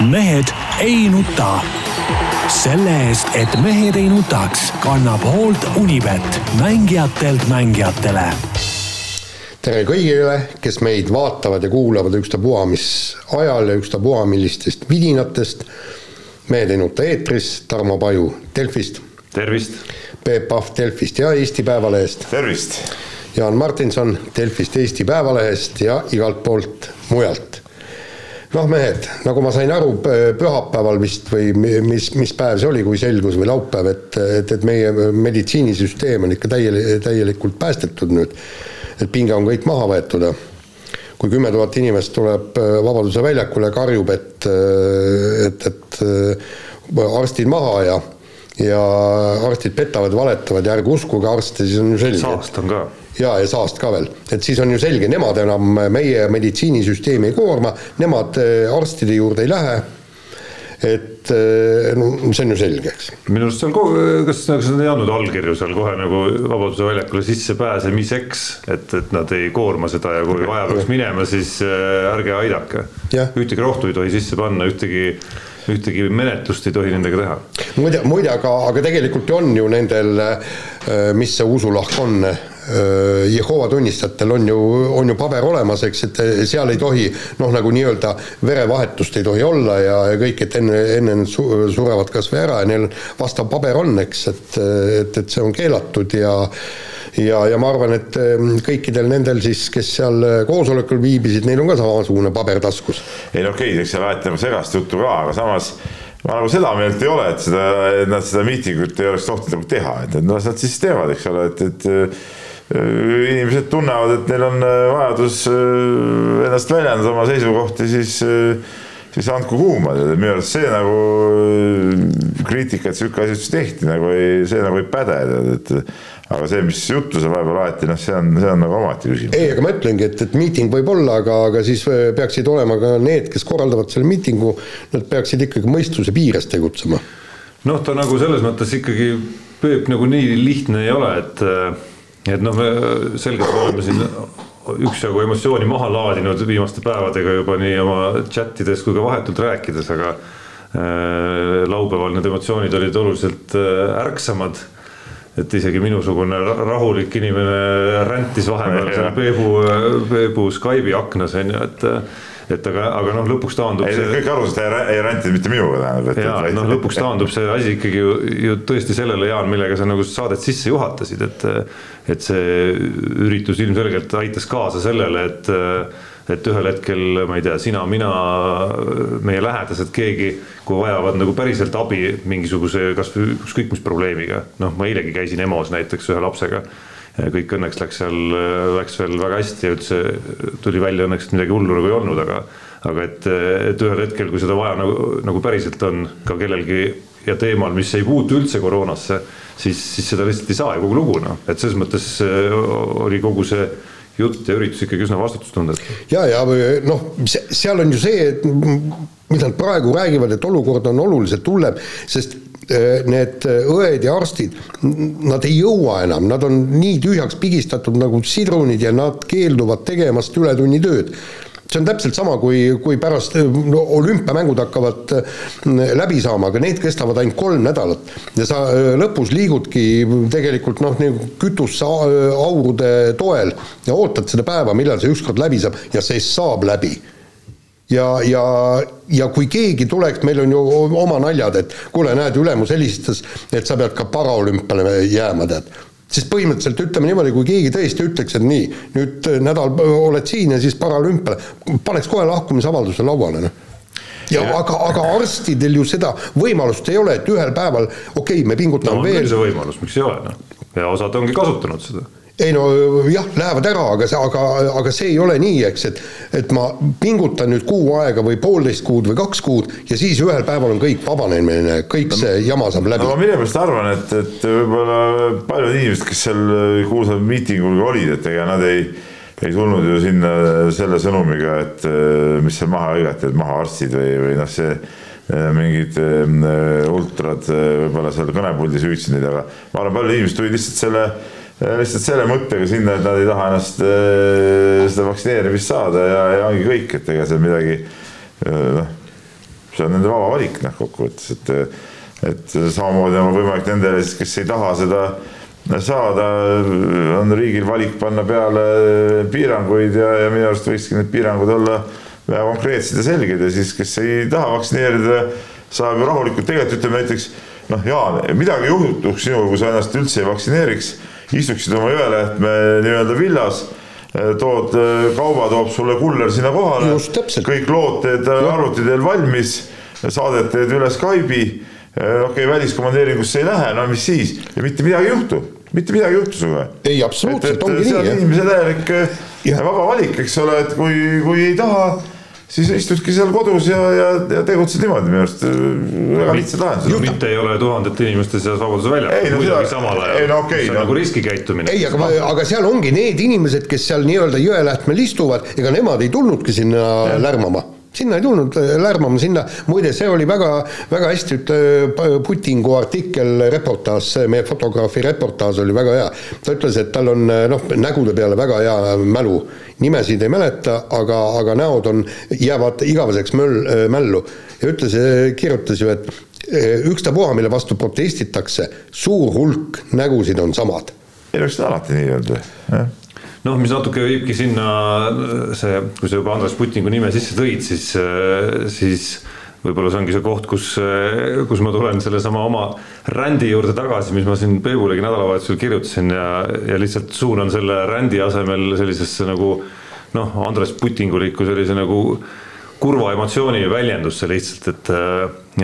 mehed ei nuta. selle eest, et mehed ei nutaks, kannab hoolt Unibet, mängijatelt mängijatele tere kõigile, kes meid vaatavad ja kuulavad ükstapuha mis ajal ja ükstapuha millistest vidinatest. mehed ei nuta eetris, Tarmo Paju Delfist. tervist. Peep Pahv Delfist ja Eesti Päevalehest. tervist. Jaan Martinson Delfist, Eesti Päevalehest ja igalt poolt mujalt noh, mehed, nagu ma sain aru pühapäeval vist või mis, mis päev see oli, kui selgus või laupäev, et, et, et meie meditsiinisüsteem on ikka täiel-, täielikult päästetud nüüd. et pinge on kõik maha võetud kui kümme tuhat inimest tuleb äh, Vabaduse väljakule, karjub, et, äh, et, et äh, arstid maha ja ja arstid petavad, valetavad ja ärge uskuge arste, siis on ju selge. saast on ka ja, ja saast ka veel, et siis on ju selge, nemad enam meie meditsiinisüsteemi ei koorma, nemad äh, arstide juurde ei lähe. et äh, no see on ju selge, eks. minu arust seal, kas, kas nad ei andnud allkirju seal kohe nagu Vabaduse väljakule sissepääsemiseks, et, et nad ei koorma seda ja kui vaja peaks minema, siis äh, ärge aidake. ühtegi rohtu ei tohi sisse panna, ühtegi ühtegi menetlust ei tohi nendega teha. muide, muide, aga, aga tegelikult on ju nendel, mis see usulahk on, Äh, Jehova tunnistajatel on ju, on ju paber olemas, eks, et seal ei tohi noh, nagu nii-öelda verevahetust ei tohi olla ja, ja kõik, et enne, enne nad surevad kas või ära ja neil vastav paber on, eks, et, et, et see on keelatud ja ja, ja ma arvan, et ähm, kõikidel nendel siis, kes seal koosolekul viibisid, neil on ka samasugune paber taskus. ei no okei okay,, eks seal aeti segast juttu ka, aga samas ma nagu seda meelt ei ole, et seda, et nad seda miitingut ei oleks tohtinud nagu teha, et, et las nad siis teevad, eks ole, et, et Äh, inimesed tunnevad, et neil on äh, vajadus äh, ennast väljendada, oma seisukohti, siis, siis andku kuuma, minu arust see nagu kriitika, et sihuke asi üldse tehti, nagu ei, see nagu ei päde, et aga see, mis juttu seal vahepeal aeti, noh, see on, see on nagu omaette küsimus. ei, aga ma ütlengi, et, et miiting võib olla, aga, aga siis peaksid olema ka need, kes korraldavad selle miitingu, nad peaksid ikkagi mõistuse piires tegutsema. noh, ta nagu selles mõttes ikkagi, Peep nagu nii lihtne ei ole, et et noh, me selgelt oleme siin üksjagu emotsiooni maha laadinud viimaste päevadega juba nii oma chat ides kui ka vahetult rääkides, aga äh, laupäeval need emotsioonid olid oluliselt äh, ärksamad. et isegi minusugune rahulik inimene räntis vahepeal seal Peebu, Peebu Skype'i aknas on ju, et et aga, aga noh, lõpuks taandub ei, see. kõik arusasid, ei, ei räntinud mitte minuga tähendab. ja noh, lõpuks taandub see asi ikkagi ju, ju tõesti sellele, Jaan, millega sa nagu saadet sisse juhatasid, et. et see üritus ilmselgelt aitas kaasa sellele, et, et ühel hetkel, ma ei tea, sina, mina, meie lähedased, keegi, kui vajavad nagu päriselt abi mingisuguse, kasvõi ükskõik mis probleemiga, noh, ma eilegi käisin EMO-s näiteks ühe lapsega kõik õnneks läks seal, läks veel väga hästi ja üldse tuli välja õnneks, et midagi hullu nagu ei olnud, aga aga et, et ühel hetkel, kui seda vaja nagu, nagu päriselt on ka kellelgi ja teemal, mis ei puutu üldse koroonasse, siis, siis seda lihtsalt ei saa ja kogu lugu noh, et selles mõttes äh, oli kogu see jutt ja üritus ikkagi üsna vastutustundetu. ja, ja noh, seal on ju see, et mida nad praegu räägivad, et olukord on oluliselt hullem, sest Äh, need äh, õed ja arstid, nad ei jõua enam, nad on nii tühjaks pigistatud nagu sidrunid ja nad keelduvad tegemast ületunnitööd see on täpselt sama, kui, kui pärast no, olümpiamängud hakkavad läbi saama, aga need kestavad ainult kolm nädalat. Ja sa lõpus liigudki tegelikult noh, nagu kütuseaurude toel ja ootad seda päeva, millal see ükskord läbi saab ja see saab läbi ja, ja, ja kui keegi tuleks, meil on ju oma naljad, et kuule, näed, ülemus helistas, et sa pead ka paraolümpiale jääma, tead siis põhimõtteliselt ütleme niimoodi, kui keegi tõesti ütleks, et nii, nüüd nädal oled siin ja siis paraolümpiale, paneks kohe lahkumisavalduse lauale, noh ja, ja aga, aga arstidel ju seda võimalust ei ole, et ühel päeval okei okay,, me pingutame no, veel. see võimalus, miks ei ole, noh. ja osad ongi kasutanud seda ei no jah, lähevad ära, aga aga, aga see ei ole nii, eks, et et ma pingutan nüüd kuu aega või poolteist kuud või kaks kuud ja siis ühel päeval on kõik vabanemine, kõik see jama saab läbi. no ma millegipärast arvan, et, et võib-olla paljud inimesed, kes seal kuulsal miitingul olid, et ega nad ei ei tulnud ju sinna selle sõnumiga, et mis seal maha hõigati, et maha arstid või, või noh, see mingid ultrad võib-olla seal kõnepuldis hüüdsid neid, aga ma arvan, paljud inimesed tulid lihtsalt selle lihtsalt selle mõttega sinna, et nad ei taha ennast äh, seda vaktsineerimist saada ja, ja ongi kõik, et ega seal midagi äh, noh see on nende vaba valik noh, kokkuvõttes, et, et samamoodi on võimalik nendele siis, kes ei taha seda saada, on riigil valik panna peale piiranguid ja, ja minu arust võikski need piirangud olla väga konkreetsed ja selged ja siis, kes ei taha vaktsineerida, saab ju rahulikult, tegelikult ütleme näiteks noh, Jaan, midagi juhtuks sinuga, kui sa ennast üldse ei vaktsineeriks, istuksid oma Jõelähtme nii-öelda villas tood, kauba toob sulle kuller sinna kohale, kõik lood teed arvuti teel valmis, saadet teed üle Skype'i okei okay,, väliskomandeeringusse ei lähe, no mis siis? Ja mitte midagi ei juhtu, mitte midagi ei juhtu sinuga. ei, absoluutselt, ongi nii. see on inimese täielik eh, vaba valik, eks ole, et kui, kui ei taha, siis istudki seal kodus ja, ja, ja tegutsed niimoodi minu arust, väga lihtsad lahendused. mitte ei ole tuhandete inimeste seas Vabaduse väljakul no, muidugi samal ajal, no, okay, see on no. nagu riskikäitumine. ei, aga, aga seal ongi need inimesed, kes seal nii-öelda Jõelähtmel istuvad, ega nemad ei tulnudki sinna ja. lärmama sinna ei tulnud äh, lärmama, sinna, muide, see oli väga, väga hästi, Putingu artikkel, reportaaž, see meie fotograafi reportaaž oli väga hea. ta ütles, et tal on äh, noh, nägude peale väga hea mälu, nimesid ei mäleta, aga, aga näod on, jäävad igaveseks möll, äh, mällu. ja ütles, kirjutas ju, et ükstapuha, mille vastu protestitakse, suur hulk nägusid on samad. ei oleks alati nii öelda, jah noh, mis natuke viibki sinna see, kui sa juba Andres Putingu nime sisse tõid, siis, siis võib-olla see ongi see koht, kus, kus ma tulen sellesama oma rändi juurde tagasi, mis ma siin Peebulegi nädalavahetusel kirjutasin ja, ja lihtsalt suunan selle rändi asemel sellisesse nagu noh, Andres Putinguliku sellise nagu kurva emotsiooni väljendusse lihtsalt, et,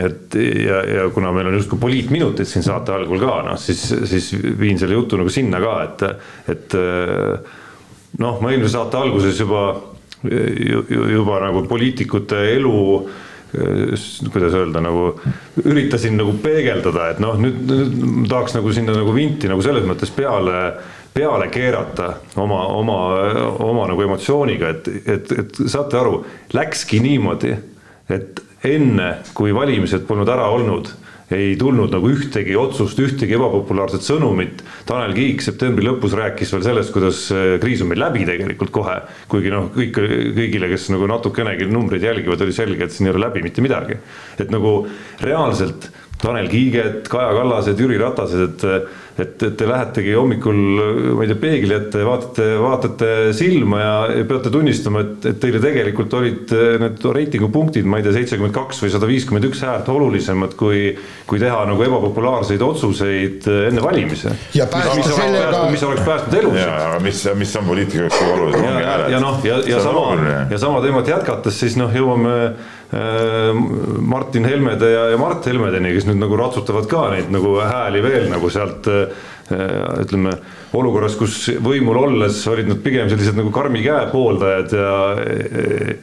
et ja, ja kuna meil on justkui poliitminutid siin saate algul ka, noh siis, siis viin selle jutu nagu sinna ka, et, et noh, ma eelmise saate alguses juba, juba nagu poliitikute elu kuidas öelda, nagu üritasin nagu peegeldada, et noh, nüüd, nüüd tahaks nagu sinna nagu vinti nagu selles mõttes peale, peale keerata oma, oma, oma nagu emotsiooniga, et, et, et saate aru, läkski niimoodi, et enne, kui valimised polnud ära olnud ei tulnud nagu ühtegi otsust, ühtegi ebapopulaarset sõnumit. Tanel Kiik septembri lõpus rääkis veel sellest, kuidas äh, kriis on meil läbi tegelikult kohe. kuigi noh, kõik, kõigile, kes nagu natukenegi numbreid jälgivad, oli selge, et siin ei ole läbi mitte midagi. et nagu reaalselt Tanel Kiiget, Kaja Kallased, Jüri Ratased, et et, et te lähetegi hommikul, ma ei tea, peegli ette, vaatate, vaatate silma ja, ja peate tunnistama, et, et teile tegelikult olid need reitingupunktid, ma ei tea, seitsekümmend kaks või sada viiskümmend üks häält olulisemad kui, kui teha nagu ebapopulaarseid otsuseid enne valimisi. ja päästa sellega. mis oleks päästnud elusid. aga mis, mis on poliitika jaoks kõige olulisem, ongi hääled. ja noh, ja, ja sama, ja sama teemat jätkates, siis noh, jõuame Martin Helmede ja, ja Mart Helmedeni, kes nüüd nagu ratsutavad ka neid nagu hääli veel nagu sealt äh, ütleme olukorras, kus võimul olles olid nad pigem sellised nagu karmi käe pooldajad ja,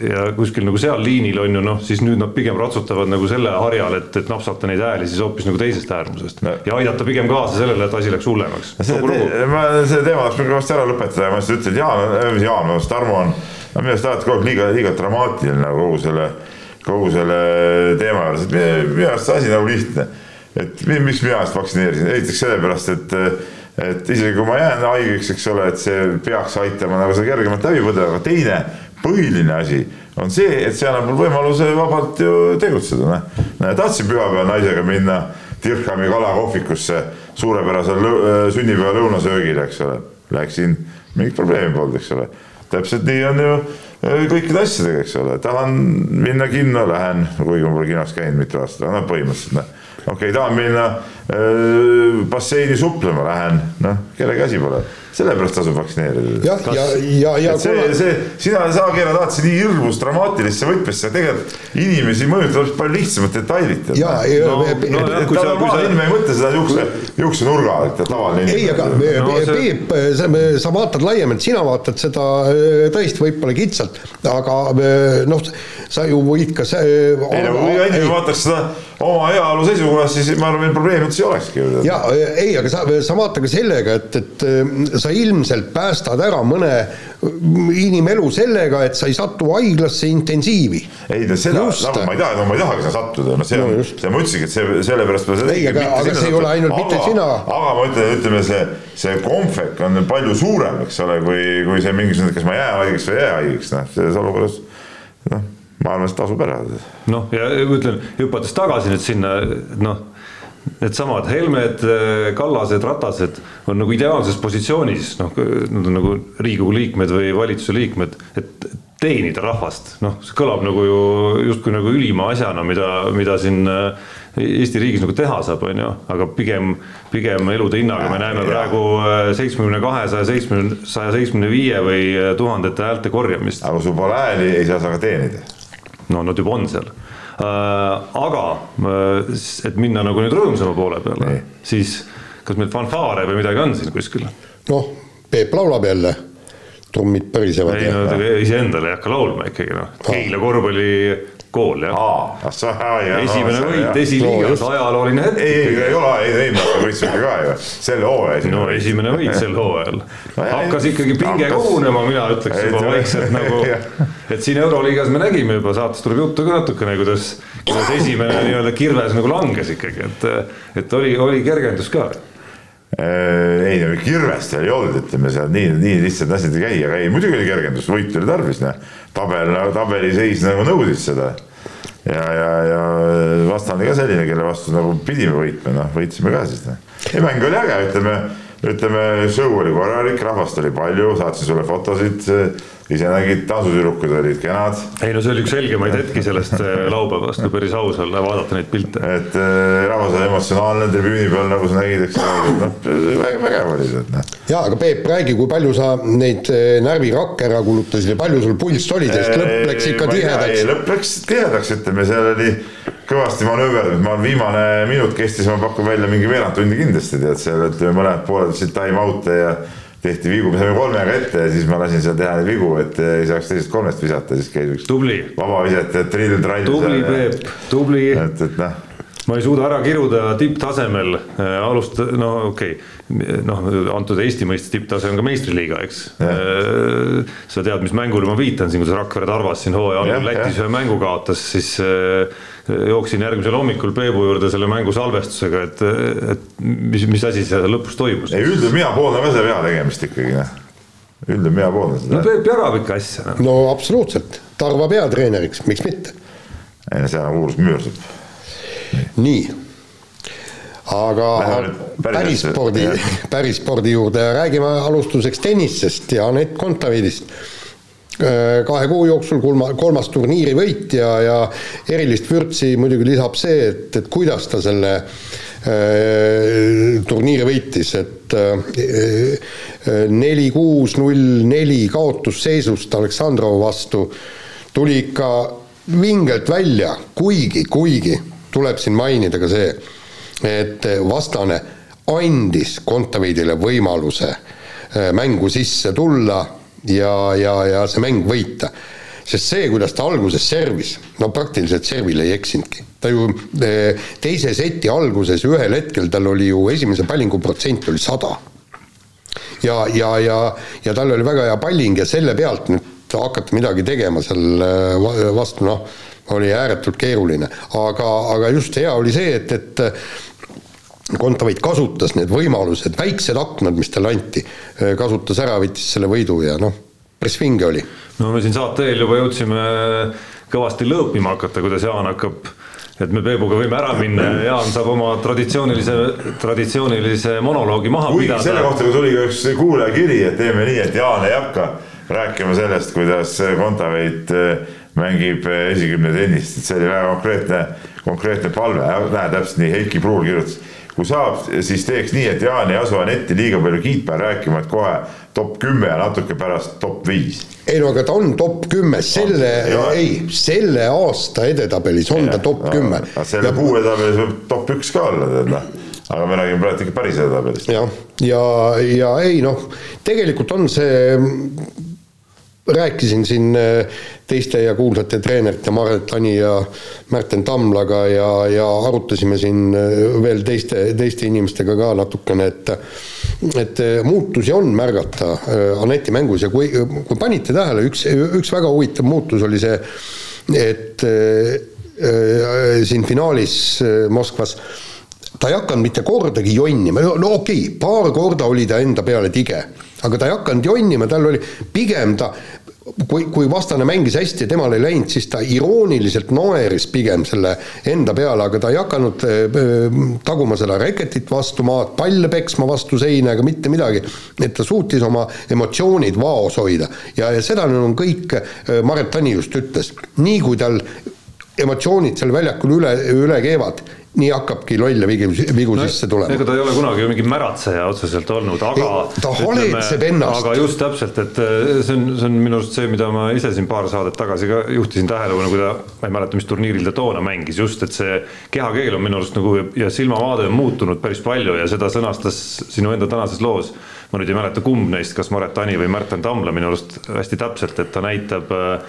ja kuskil nagu seal liinil on ju noh, siis nüüd nad pigem ratsutavad nagu selle harjal, et, et napsata neid hääli siis hoopis nagu teisest äärmusest no. ja aidata pigem kaasa sellele, et asi läks hullemaks. ma selle teema oleks kõvasti ära lõpetada ma lihtsalt ütlen, et Jaan, Jaan, Tarmo on minu arust alati kogu aeg liiga, liiga dramaatiline kogu selle kogu selle teema juures, et minu arust see asi nagu lihtne. et miks mina ennast vaktsineerisin, esiteks sellepärast, et, et isegi kui ma jään haigeks, eks ole, et see peaks aitama nagu seda kergemalt läbi põdeda, aga teine põhiline asi on see, et see annab mulle võimaluse vabalt ju tegutseda, noh. tahtsin pühapäeval naisega minna Dirhami kalakohvikusse suurepärasel sünnipäeva lõunasöögile, eks ole. Läksin, mingit probleemi polnud, eks ole. täpselt nii on ju Äh, kõikide asjadega, eks ole, tahan minna kinno, lähen, kuigi ma pole kinos käinud mitu aastat, no põhimõtteliselt noh. okei okay,, tahan minna basseini suplema, lähen, noh, kellegi asi pole sellepärast tasub vaktsineerida. jah, ja, ja, ja, ja. see kuna..., see, sina, sa keerad alati nii hirmus dramaatilisse võtmesse, tegelikult inimesi mõjutab palju lihtsamat detailit. ja, ja no, no, no, kui sa, kui sa. inimene ei mõtle seda juukse, juukse nurga alt, et tavaline inimene. ei, aga no, Peep see..., sa, sa vaatad laiemalt, sina vaatad seda tõesti võib-olla kitsalt, aga noh, sa ju võid ka see. ei no kui inimene vaataks seda oma heaolu seisukohast, siis ma arvan, meil probleemi ei olekski. ja ei, aga sa, sa vaata ka sellega, et, et sa ilmselt päästad ära mõne inimelu sellega, et sa ei satu haiglasse intensiivi. ei no seda, no, ma ei taha, no ma ei tahagi sinna sattuda, no see on no,, see ma ütlesingi, et see sellepärast ma seda ei, aga, aga see ei ole ainult aga, mitte sina. aga ma ütlen, ütleme see, see kompvek on palju suurem, eks ole, kui, kui see mingisugune, kas ma jään haigeks või ei jää haigeks, noh, selles olukorras noh ma arvan, et tasub ära. noh, ja ütlen, hüpates tagasi nüüd sinna, noh needsamad Helmed, Kallased, Ratased on nagu ideaalses positsioonis, noh, nad on nagu Riigikogu liikmed või valitsuse liikmed, et teenida rahvast, noh, see kõlab nagu ju justkui nagu ülima asjana, mida, mida siin äh, Eesti riigis nagu teha saab, on ju, aga pigem, pigem elude hinnaga me näeme praegu äh, seitsmekümne kahe, saja seitsmekümne, saja seitsmekümne viie või äh, tuhandete häälte korjamist. aga kui sul pole hääli, ei saa sa ka teenida. no nad juba on seal aga et minna nagu nüüd rõõmsama poole peale, siis kas meil fanfaare või midagi on siin kuskil? noh, Peep laulab jälle trummid pärisevad. ei no ta iseendale ei hakka laulma ikkagi noh, Keila korvpalli kool jah. esimene võit esiliigas, ajalooline hetk. ei, ei, ei ole, ei, ei, me võitsime ka ju, sel hooajal. no esimene võit sel hooajal. hakkas ikkagi pinge kogunema, mina ütleks juba vaikselt nagu, et siin Euroliigas me nägime juba, saates tuleb juttu ka natukene, kuidas, kuidas esimene nii-öelda kirves nagu langes ikkagi, et, et oli, oli kergendus ka ei no kirvest seal ei olnud, ütleme seal nii, nii lihtsalt asjad ei käi, aga ei muidugi oli kergendus, võit oli tarvis, noh. tabel, tabeliseis nagu nõudis seda. ja, ja, ja vastane ka selline, kelle vastu nagu pidime võitma, noh, võitsime ka siis, noh. ei mäng oli äge, ütleme, ütleme, show oli korralik, rahvast oli palju, saatsin sulle fotosid ise nägid, tantsutüdrukud olid kenad. ei no see oli üks selgemaid hetki sellest äh, laupäevast, kui päris aus olla, vaadata neid pilte. et äh, rahvas oli emotsionaalne tribüüni peal, nagu sa nägid, eks ole, noh vägev oli see, et noh. ja, aga Peep, räägi, kui palju sa neid äh, närvirakke ära kulutasid ja palju sul pulss oli, sest lõpp läks ikka tihedaks. lõpp läks tihedaks, ütleme, seal oli kõvasti manööverdanud, ma viimane minut kestis, ma pakun välja mingi veerand tundi kindlasti, tead, seal ütleme, mõned pooled võtsid time out'e ja tehti vigu, me saime kolmega ette ja siis ma lasin seal teha neid vigu, et ei saaks teisest kolmest visata, siis käis üks tubli vabavisataja drill, trall. tubli Peep, tubli. et, et noh ma ei suuda ära kiruda tipptasemel äh, alustada, no okei okay., noh, antud Eesti mõistes tipptase on ka meistriliiga, eks. Äh, sa tead, mis mängule ma viitan siin, kus Rakvere Tarvas siin hooaja algul Lätis ühe mängu kaotas, siis äh, jooksin järgmisel hommikul Peebu juurde selle mängu salvestusega, et, et mis, mis asi seal lõpus toimus. ei üldjuhul mina pooldan ka seda vea tegemist ikkagi, noh. üldjuhul mina pooldan seda. no Peep jagab ikka asja no.. no absoluutselt, Tarva peatreeneriks, miks mitte. ei no seal on uurus müürsepp nii, aga päris spordi, päris spordi juurde räägime alustuseks tennisest ja Anett Kontaveidist äh, kahe kuu jooksul kolma, kolmas turniiri võit ja, erilist vürtsi muidugi lisab see, et, et kuidas ta selle äh, turniiri võitis, et äh, neli, kuus, null, neli kaotusseisust Aleksandrova vastu tuli ikka vingelt välja, kuigi, kuigi tuleb siin mainida ka see, et vastane andis Kontaveidile võimaluse äh, mängu sisse tulla ja, ja, ja see mäng võita. sest see, kuidas ta alguses servis, no praktiliselt servil ei eksinudki. ta ju äh, teise seti alguses ühel hetkel tal oli ju esimese pallingu protsent oli sada. ja, ja, ja, ja tal oli väga hea palling ja selle pealt nüüd hakata midagi tegema seal äh, vastu, noh oli ääretult keeruline, aga, aga just hea oli see, et, et Kontaveit kasutas need võimalused, väiksed aknad, mis talle anti, kasutas ära, võttis selle võidu ja noh, päris vinge oli. no me siin saate eel juba jõudsime kõvasti lõõpima hakata, kuidas Jaan hakkab et me Peebuga võime ära minna ja Jaan saab oma traditsioonilise, traditsioonilise monoloogi maha kuigi pidada. selle kohta tuli ka üks kuulajakiri, et teeme nii, et Jaan ei hakka rääkima sellest, kuidas Kontaveit mängib eh, esikümne tennist, et see oli väga konkreetne, konkreetne palve, näe täpselt nii, Heiki Pruul kirjutas. kui saab, siis teeks nii, et Jaan ei asu Anetti liiga palju kiitma rääkima, et kohe top kümme ja natuke pärast top viis. ei no aga ta on top kümme, selle, ei, selle aasta edetabelis on ja, ta top kümme. selle ja, kuu edetabelis võib top üks ka olla, tead noh aga me räägime praegu ikka päris edetabelist. jah, ja, ja, ja ei noh, tegelikult on see rääkisin siin äh, teiste ja kuulsate treenerite Maret Tani ja Märten Tamlaga ja, ja arutasime siin äh, veel teiste, teiste inimestega ka natukene, et et äh, muutusi on märgata Aneti mängus ja kui, kui panite tähele, üks, üks väga huvitav muutus oli see, et äh, siin finaalis Moskvas ta ei hakanud mitte kordagi jonnima, no okei okay,, paar korda oli ta enda peale tige, aga ta ei hakanud jonnima, tal oli pigem ta kui, kui vastane mängis hästi ja temal ei läinud, siis ta irooniliselt naeris pigem selle enda peale, aga ta ei hakanud äh, taguma seda reketit vastu maad, palle peksma vastu seina ega mitte midagi. et ta suutis oma emotsioonid vaos hoida ja, ja seda nüüd on kõik, äh, Maret Tani just ütles, nii kui tal emotsioonid seal väljakul üle, üle keevad nii hakkabki lolle vigu, vigu no, sisse tulema. ega ta ei ole kunagi mingi märatseja otseselt olnud, aga ei, ta holetseb ennast. aga just täpselt, et äh, see on, see on minu arust see, mida ma ise siin paar saadet tagasi ka juhtisin tähelepanu, kui ta, ma ei mäleta, mis turniiril ta toona mängis, just, et see kehakeel on minu arust nagu ja silmavaade on muutunud päris palju ja seda sõnastas sinu enda tänases loos. ma nüüd ei mäleta, kumb neist, kas Maret Tani või Märten Tammla minu arust hästi täpselt, et ta näitab Äh,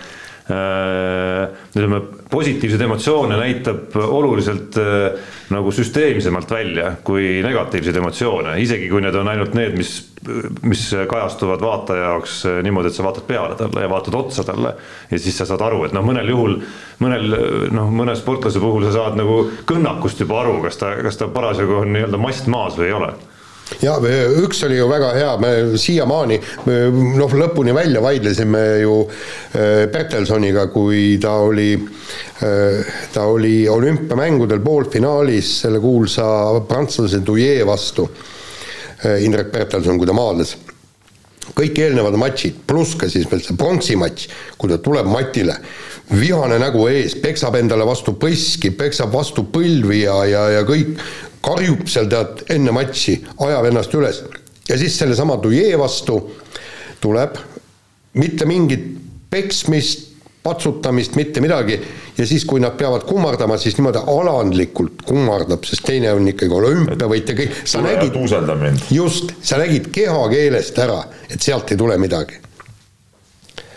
ütleme, positiivseid emotsioone näitab oluliselt äh, nagu süsteemsemalt välja kui negatiivseid emotsioone, isegi kui need on ainult need, mis, mis kajastuvad vaataja jaoks äh, niimoodi, et sa vaatad peale talle ja vaatad otsa talle. ja siis sa saad aru, et noh, mõnel juhul, mõnel noh, mõne sportlase puhul sa saad nagu kõnnakust juba aru, kas ta, kas ta parasjagu on nii-öelda mast maas või ei ole ja üks oli ju väga hea, me siiamaani noh, lõpuni välja vaidlesime ju Bertelsoniga, äh, kui ta oli, äh, ta oli olümpiamängudel poolfinaalis selle kuulsa prantslase Douillet vastu, äh, Indrek Bertelson, kui ta maadles. Kõik eelnevad matšid, pluss ka siis veel see pronksi matš, kui ta tuleb matile, vihane nägu ees, peksab endale vastu põski, peksab vastu põlvi ja, ja, ja kõik karjub seal tead enne matši, ajab ennast üles. Ja siis sellesama Duje vastu tuleb mitte mingit peksmist, patsutamist, mitte midagi. Ja siis, kui nad peavad kummardama, siis niimoodi alandlikult kummardab, sest teine on ikkagi olümpiavõitja, kõik, sa nägid, just, sa nägid kehakeelest ära, et sealt ei tule midagi.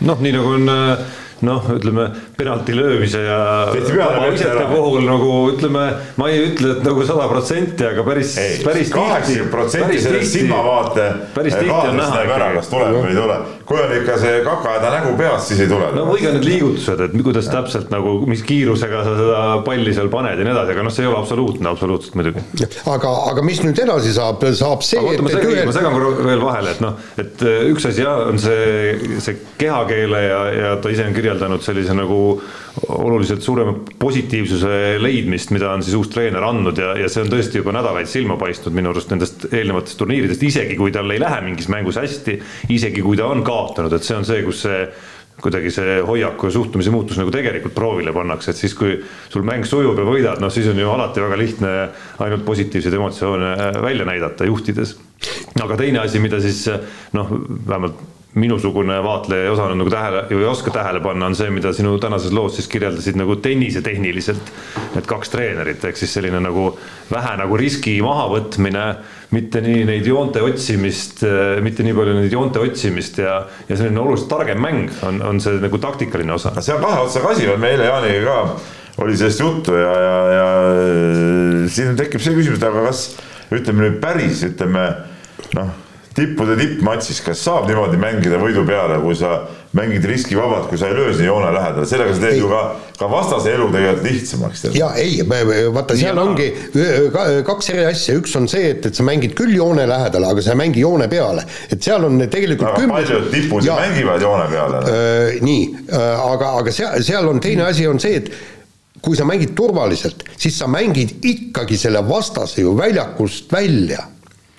noh, nii nagu on äh noh, ütleme penalti löömise ja vabalisete puhul nagu ütleme, ma ei ütle, et nagu sada protsenti, aga päris, päris kaheksakümmend protsenti sellest silmavaate päris tihti on näha ikkagi. kas tuleb või ei tule, kui on ikka see kakahäda nägu peas, siis ei tule. no või ka need liigutused, et kuidas täpselt nagu, mis kiirusega sa seda palli seal paned ja nii edasi, aga noh, see ei ole absoluutne, absoluutselt muidugi. aga, aga mis nüüd edasi saab, saab see. oota, ma segan, ma segan korra veel vahele, et noh, et äh, üks asi jah, on see, see kehakeele ja, ja ta ise on kirjas kirjeldanud sellise nagu oluliselt suurema positiivsuse leidmist, mida on siis uus treener andnud ja, ja see on tõesti juba nädalaid silma paistnud minu arust nendest eelnevatest turniiridest, isegi kui tal ei lähe mingis mängus hästi, isegi kui ta on kaotanud, et see on see, kus see kuidagi see hoiaku ja suhtumise muutus nagu tegelikult proovile pannakse, et siis, kui sul mäng sujub ja võidad, noh siis on ju alati väga lihtne ainult positiivseid emotsioone välja näidata juhtides. aga teine asi, mida siis noh, vähemalt minusugune vaatleja ei osanud nagu tähele või ei oska tähele panna, on see, mida sinu tänases loos siis kirjeldasid nagu tennisetehniliselt. Need kaks treenerit, ehk siis selline nagu vähe nagu riski mahavõtmine, mitte nii neid joonte otsimist, mitte nii palju neid joonte otsimist ja, ja selline oluliselt targem mäng on, on see nagu taktikaline osa. see on kahe otsaga asi, me eile Jaaniga ka oli sellest juttu ja, ja, ja siin tekib see küsimus, aga kas ütleme nüüd päris, ütleme noh tippude tippmatšis, kas saab niimoodi mängida võidu peale, kui sa mängid riskivabalt, kui sa ei löö sinna joone lähedale, sellega sa teed ei. ju ka, ka vastase elu tegelikult lihtsamaks. ja ei, vaata, seal ongi kaks eri asja, üks on see, et, et sa mängid küll joone lähedale, aga sa ei mängi joone peale, et seal on tegelikult aga kümnes... paljud tipud ja, mängivad joone peale äh,. nii äh,, aga, aga seal, seal on teine asi on see, et kui sa mängid turvaliselt, siis sa mängid ikkagi selle vastase ju väljakust välja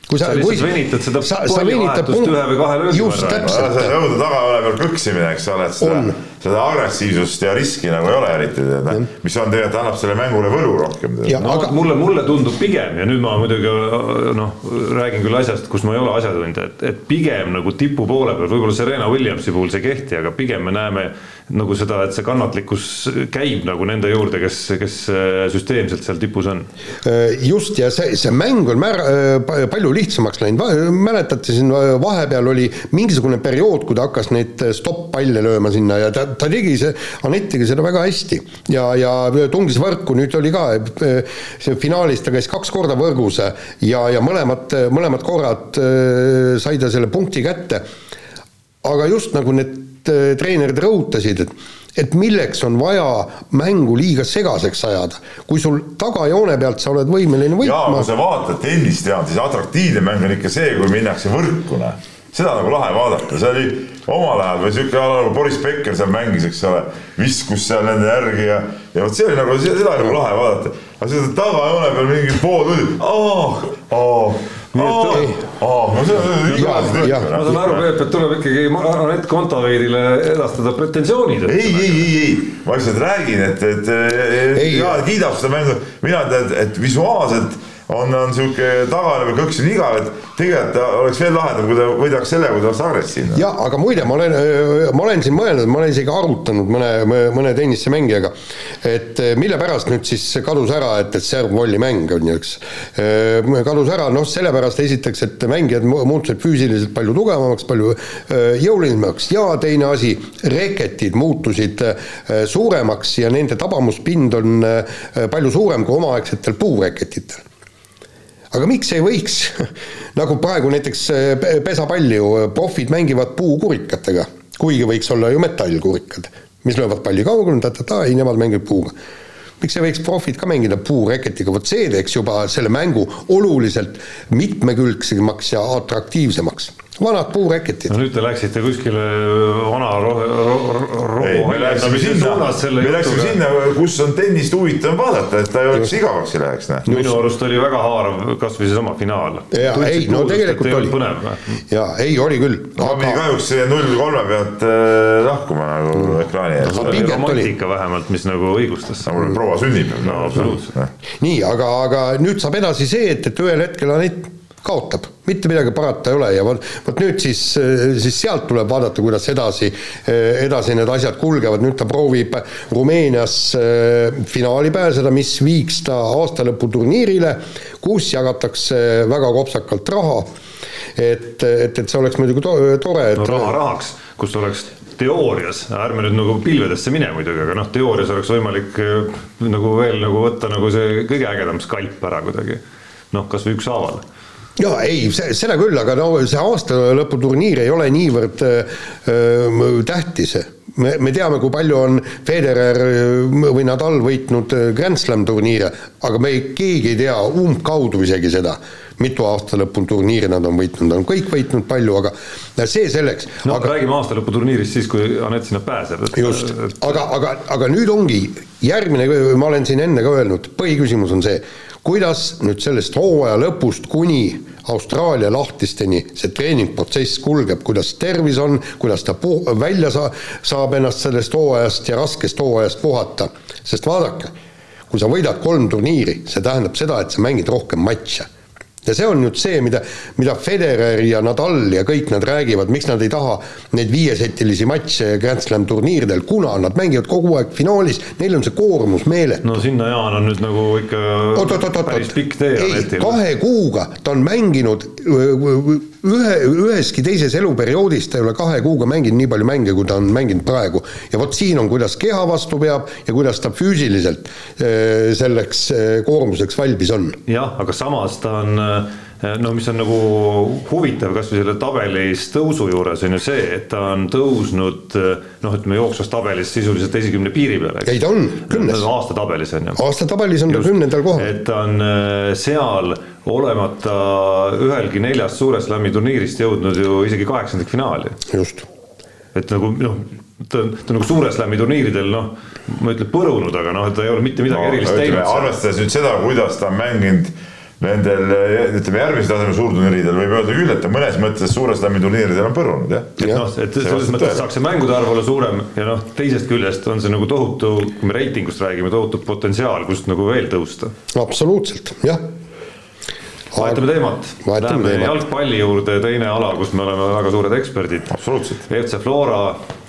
kui sa, sa lihtsalt venitad seda pallivahetust ühe või kahe löögi võrra. sa jõuda tagaolev peal kõksimine, eks ole, et seda, seda agressiivsust ja riski nagu ei ole eriti, mis on tegelikult, annab sellele mängule võlu rohkem. no aga mulle, mulle tundub pigem ja nüüd ma muidugi noh, räägin küll asjast, kus ma ei ole asjatundja, et, et pigem nagu tipu poole peal, võib-olla Serena Williamsi puhul see ei kehti, aga pigem me näeme nagu seda, et see kannatlikkus käib nagu nende juurde, kes, kes äh, süsteemselt seal tipus on. Äh, just ja see, see mäng on määr-, äh, palju lihtsamaks läinud, mäletate siin vahepeal oli mingisugune periood, kui ta hakkas neid stopp-palle lööma sinna ja ta, ta tegi see, Anett tegi seda väga hästi ja, ja tungis võrku, nüüd oli ka see finaalis ta käis kaks korda võrgus ja, ja mõlemad, mõlemad korrad sai ta selle punkti kätte. aga just nagu need Äh, treenerid rõhutasid, et et milleks on vaja mängu liiga segaseks ajada. kui sul tagajoone pealt sa oled võimeline võitma. jaa, kui sa vaatad tennist, Jaan, siis atraktiivne mäng on ikka see, kui minnakse võrku, noh seda nagu lahe vaadata, see oli omal ajal või siuke nagu Boris Becker seal mängis, eks ole, viskus seal nende järgi ja, ja vot see oli nagu, seda oli nagu lahe vaadata. aga seda tagajoone peal mingi pool tundi, ah, ah ma saan aru, Peep, et tuleb ikkagi Anett Kontaveidile edastada pretensioonid. ei, ei, ei, ei, ma lihtsalt räägin, et, et, et Jaan kiidab seda mängu, mina tean, et visuaalselt on, on sihuke tagane või kõks on igav, et tegelikult oleks veel lahedam, kui ta võidaks selle, kui ta oleks agressiivne. jah, aga muide, ma olen, ma olen siin mõelnud, ma olen isegi arutanud mõne, mõne tennisemängijaga, et mille pärast nüüd siis kadus ära, et, et serv-volli mäng on ju, eks. kadus ära, noh, sellepärast esiteks, et mängijad muutusid füüsiliselt palju tugevamaks, palju jõulisemaks ja teine asi, reketid muutusid suuremaks ja nende tabamuspind on palju suurem kui omaaegsetel puureketitel aga miks ei võiks, nagu praegu näiteks eh, pesapalli ju, profid mängivad puukurikatega, kuigi võiks olla ju metallkurikad, mis löövad palli kaugele, ta-ta-ta, ei nemad mängivad puuga. miks ei võiks profid ka mängida puureketiga, vot see teeks juba selle mängu oluliselt mitmekülgsemaks ja atraktiivsemaks vanad puureketid. no nüüd te läksite kuskile vana rohe ro,, ro, ei, me läksime sinna, me läksime sinna, kus on tennist huvitav vaadata, et ta ei oleks igavaks ei läheks. minu arust oli väga haarav kasvõi seesama finaal. ja ei, no tegelikult oli. ja ei, oli küll. aga me kahjuks null kolme pealt äh, lahkuma nagu mm. ekraani ees. see oli romantika vähemalt, mis nagu õigustas. nagu proua sünnipäev. no absoluutselt. nii, aga, aga nüüd saab edasi see, et, et ühel hetkel Anett kaotab, mitte midagi parata ei ole ja vot, vot nüüd siis, siis sealt tuleb vaadata, kuidas edasi, edasi need asjad kulgevad, nüüd ta proovib Rumeenias äh, finaali pääseda, mis viiks ta aastalõputurniirile, kus jagatakse väga kopsakalt raha. et, et, et see oleks muidugi tore, et no raha rahaks, kus oleks teoorias, ärme nüüd nagu pilvedesse mine muidugi, aga noh, teoorias oleks võimalik äh, nagu veel nagu võtta nagu see kõige ägedam skalp ära kuidagi. noh, kasvõi ükshaaval jaa, ei, seda küll, aga no see aastalõputurniir ei ole niivõrd äh, tähtis. me, me teame, kui palju on Federer või Nadal võitnud Grand Slam turniire, aga me ei, keegi ei tea umbkaudu isegi seda, mitu aastalõputurniiri nad on võitnud, on kõik võitnud palju, aga see selleks. no aga räägime aastalõputurniirist siis, kui Anett sinna pääseb. just, aga, aga, aga nüüd ongi järgmine, ma olen siin enne ka öelnud, põhiküsimus on see kuidas nüüd sellest hooaja lõpust kuni Austraalia lahtisteni see treeningprotsess kulgeb, kuidas tervis on, kuidas ta puh-, välja saa-, saab ennast sellest hooajast ja raskest hooajast puhata. sest vaadake, kui sa võidad kolm turniiri, see tähendab seda, et sa mängid rohkem matše ja see on nüüd see, mida, mida Federer ja Nadal ja kõik nad räägivad, miks nad ei taha neid viiesetilisi matše Grand Slam turniiridel, kuna nad mängivad kogu aeg finaalis, neil on see koormus meeletu. no sinna, Jaan, on nüüd nagu ikka oot, oot, oot, päris pikk tee. ei, kahe kuuga ta on mänginud ühe, üheski teises eluperioodis ta ei ole kahe kuuga mänginud nii palju mänge, kui ta on mänginud praegu. ja vot siin on, kuidas keha vastu peab ja kuidas ta füüsiliselt selleks koormuseks valmis on. jah, aga samas ta on no mis on nagu huvitav kasvõi selle tabelis tõusu juures on ju see, et ta on tõusnud noh, ütleme jooksvas tabelis sisuliselt esikümne piiri peale. ei, ta on kümnes. aastatabelis on ju. aastatabelis on ta kümnendal kohal. et ta on äh, seal olemata ühelgi neljast suure slam'i turniirist jõudnud ju isegi kaheksandikfinaali. just. et nagu noh, ta on, ta on nagu suure slam'i turniiridel noh, ma ei ütle põrunud, aga noh, ta ei ole mitte midagi no, erilist teinud. arvestades nüüd seda, kuidas ta on mänginud nendel ütleme järgmise taseme suurturniiridel võib öelda küll, et ta mõnes mõttes suure slam'i turniiridel on põrunud jah. et noh, et selles mõttes saaks see mängude arv olla suurem ja noh, teisest küljest on see nagu tohutu, kui me reitingust räägime, tohutu potentsiaal, kust nagu veel tõusta. absoluutselt, jah. Vahetame teemat, läheme jalgpalli juurde, teine ala, kus me oleme väga suured eksperdid. absoluutselt. FC Flora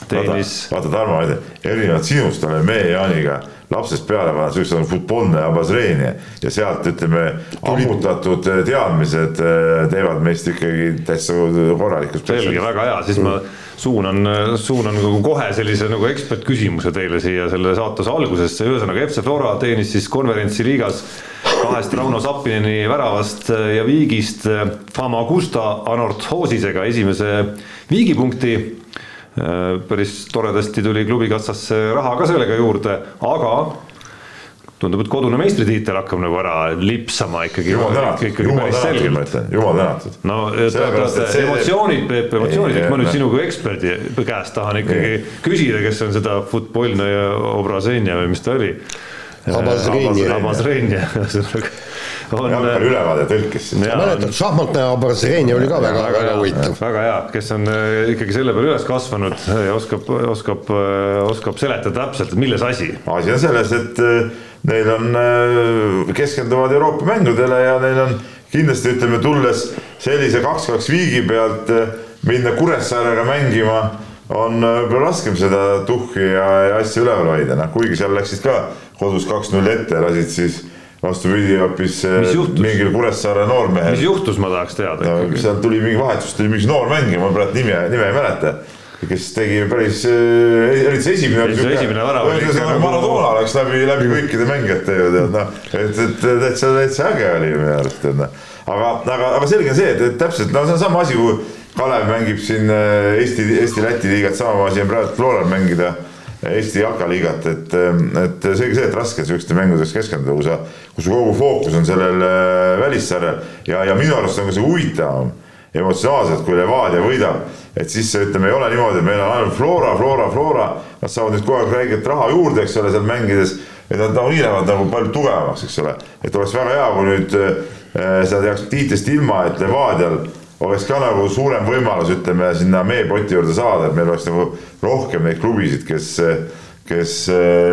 tennis. vaata, Tarmo, erinevalt sinust oleme meie Jaaniga lapsest peale pannud siukse futbolne obozreenie ja sealt ütleme ammutatud teadmised äh, teevad meist ikkagi täitsa korralikud. selge, väga hea, siis ma suunan, suunan nagu kohe sellise nagu ekspertküsimuse teile siia selle saatuse algusesse, ühesõnaga FC Flora teenis siis konverentsiliigas kahest Rauno Sappineni väravast ja viigist Famagusta Anorthosisega esimese viigipunkti päris toredasti tuli klubi kassasse raha ka sellega juurde, aga tundub, et kodune meistritiitel hakkab nagu ära lipsama ikkagi. jumal tänatud, jumal tänatud, ma ütlen, jumal tänatud. no see... emotsioonid, Peep, emotsioonid, ma nüüd sinu kui eksperdi käest tahan ikkagi ei. küsida, kes on seda futbolno ja Obrazenja või mis ta oli. Abazrenja. Abazrenja, ühesõnaga on. jalgpalli ülevaade tõlkis siis. mäletad, šahmatne Abrazreni oli ka väga, väga huvitav. väga hea, kes on äh, ikkagi selle peale üles kasvanud ja oskab, oskab, äh, oskab seletada täpselt, milles asi. asi on selles, et äh, neil on, keskenduvad Euroopa mängudele ja neil on kindlasti ütleme, tulles sellise kaks-kaks viigi pealt minna Kuressaarega mängima on võib-olla raskem seda tuhhi ja, ja asja üleval hoida, noh kuigi seal läksid ka kodus kaks-null ette, lasid siis vastupidi hoopis eh, mingil Kuressaare noormehel. mis juhtus, ma tahaks teada no,. seal tuli mingi vahetus, tuli mingi noor mängija, ma praegu nime, nime ei mäleta kes tegi päris, eriti see esimene esimene värav oli ikka nagu. Maradona läks läbi, läbi kõikide mängijate ju tead noh, et, et täitsa, täitsa äge oli minu arust tead noh. aga, aga, aga selge on see, et, et täpselt no see on sama asi, kui Kalev mängib siin eh, Eesti, Eesti-Läti liigat, sama asi on praegu Floral mängida Eesti jalkaliigat, et, et selge see, et raske sihukeste mängudeks keskenduda, kui sa, kui su kogu fookus on sellel äh, välissarjal. Ja, ja minu arust on ka see huvitavam emotsionaalselt, kui Levadia võidab, et siis ütleme, ei ole niimoodi, et meil on ainult Flora, Flora, Flora, nad saavad nüüd kogu aeg räigelt raha juurde, eks ole, seal mängides, et nad nagunii lähevad nagu palju tugevamaks, eks ole, et oleks väga hea, kui nüüd äh, seda tehakse tiitlist ilma, et Levadial oleks ka nagu suurem võimalus, ütleme sinna meepoti juurde saada, et meil oleks nagu rohkem neid klubisid, kes, kes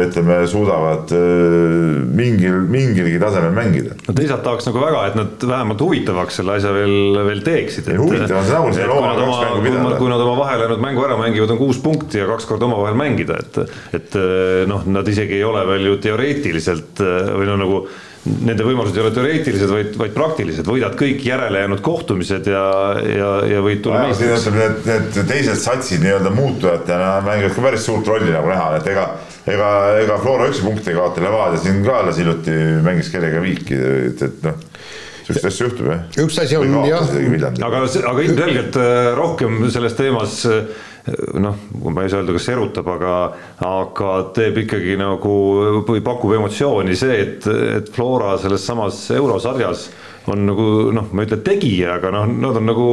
ütleme, suudavad äh, mingil, mingilgi tasemel mängida. no teisalt tahaks nagu väga, et nad vähemalt huvitavaks selle asja veel, veel teeksid. huvitav on see nagu seal oma kaks mängu pidada. kui nad oma vahelejäänud mängu ära mängivad, on kuus punkti ja kaks korda omavahel mängida, et, et noh, nad isegi ei ole veel ju teoreetiliselt või no nagu nende võimalused ei ole teoreetilised, vaid, vaid praktilised, võidad kõik järelejäänud kohtumised ja, ja, ja võid tulla meistriks. Need, need teised satsid nii-öelda muutujatena mängivad ka päris suurt rolli nagu näha, et ega, ega, ega Flora üksi punkti ei kaota, Levadia siin ka alles hiljuti mängis kellega viiki, et, et noh sihukest asja juhtub jah. üks asi on jah. aga, aga ilmselgelt äh, rohkem selles teemas äh, noh, ma ei saa öelda, kas erutab, aga, aga teeb ikkagi nagu või pakub emotsiooni see, et, et Flora selles samas eurosarjas on nagu noh, ma ei ütle tegija, aga noh, nad on nagu,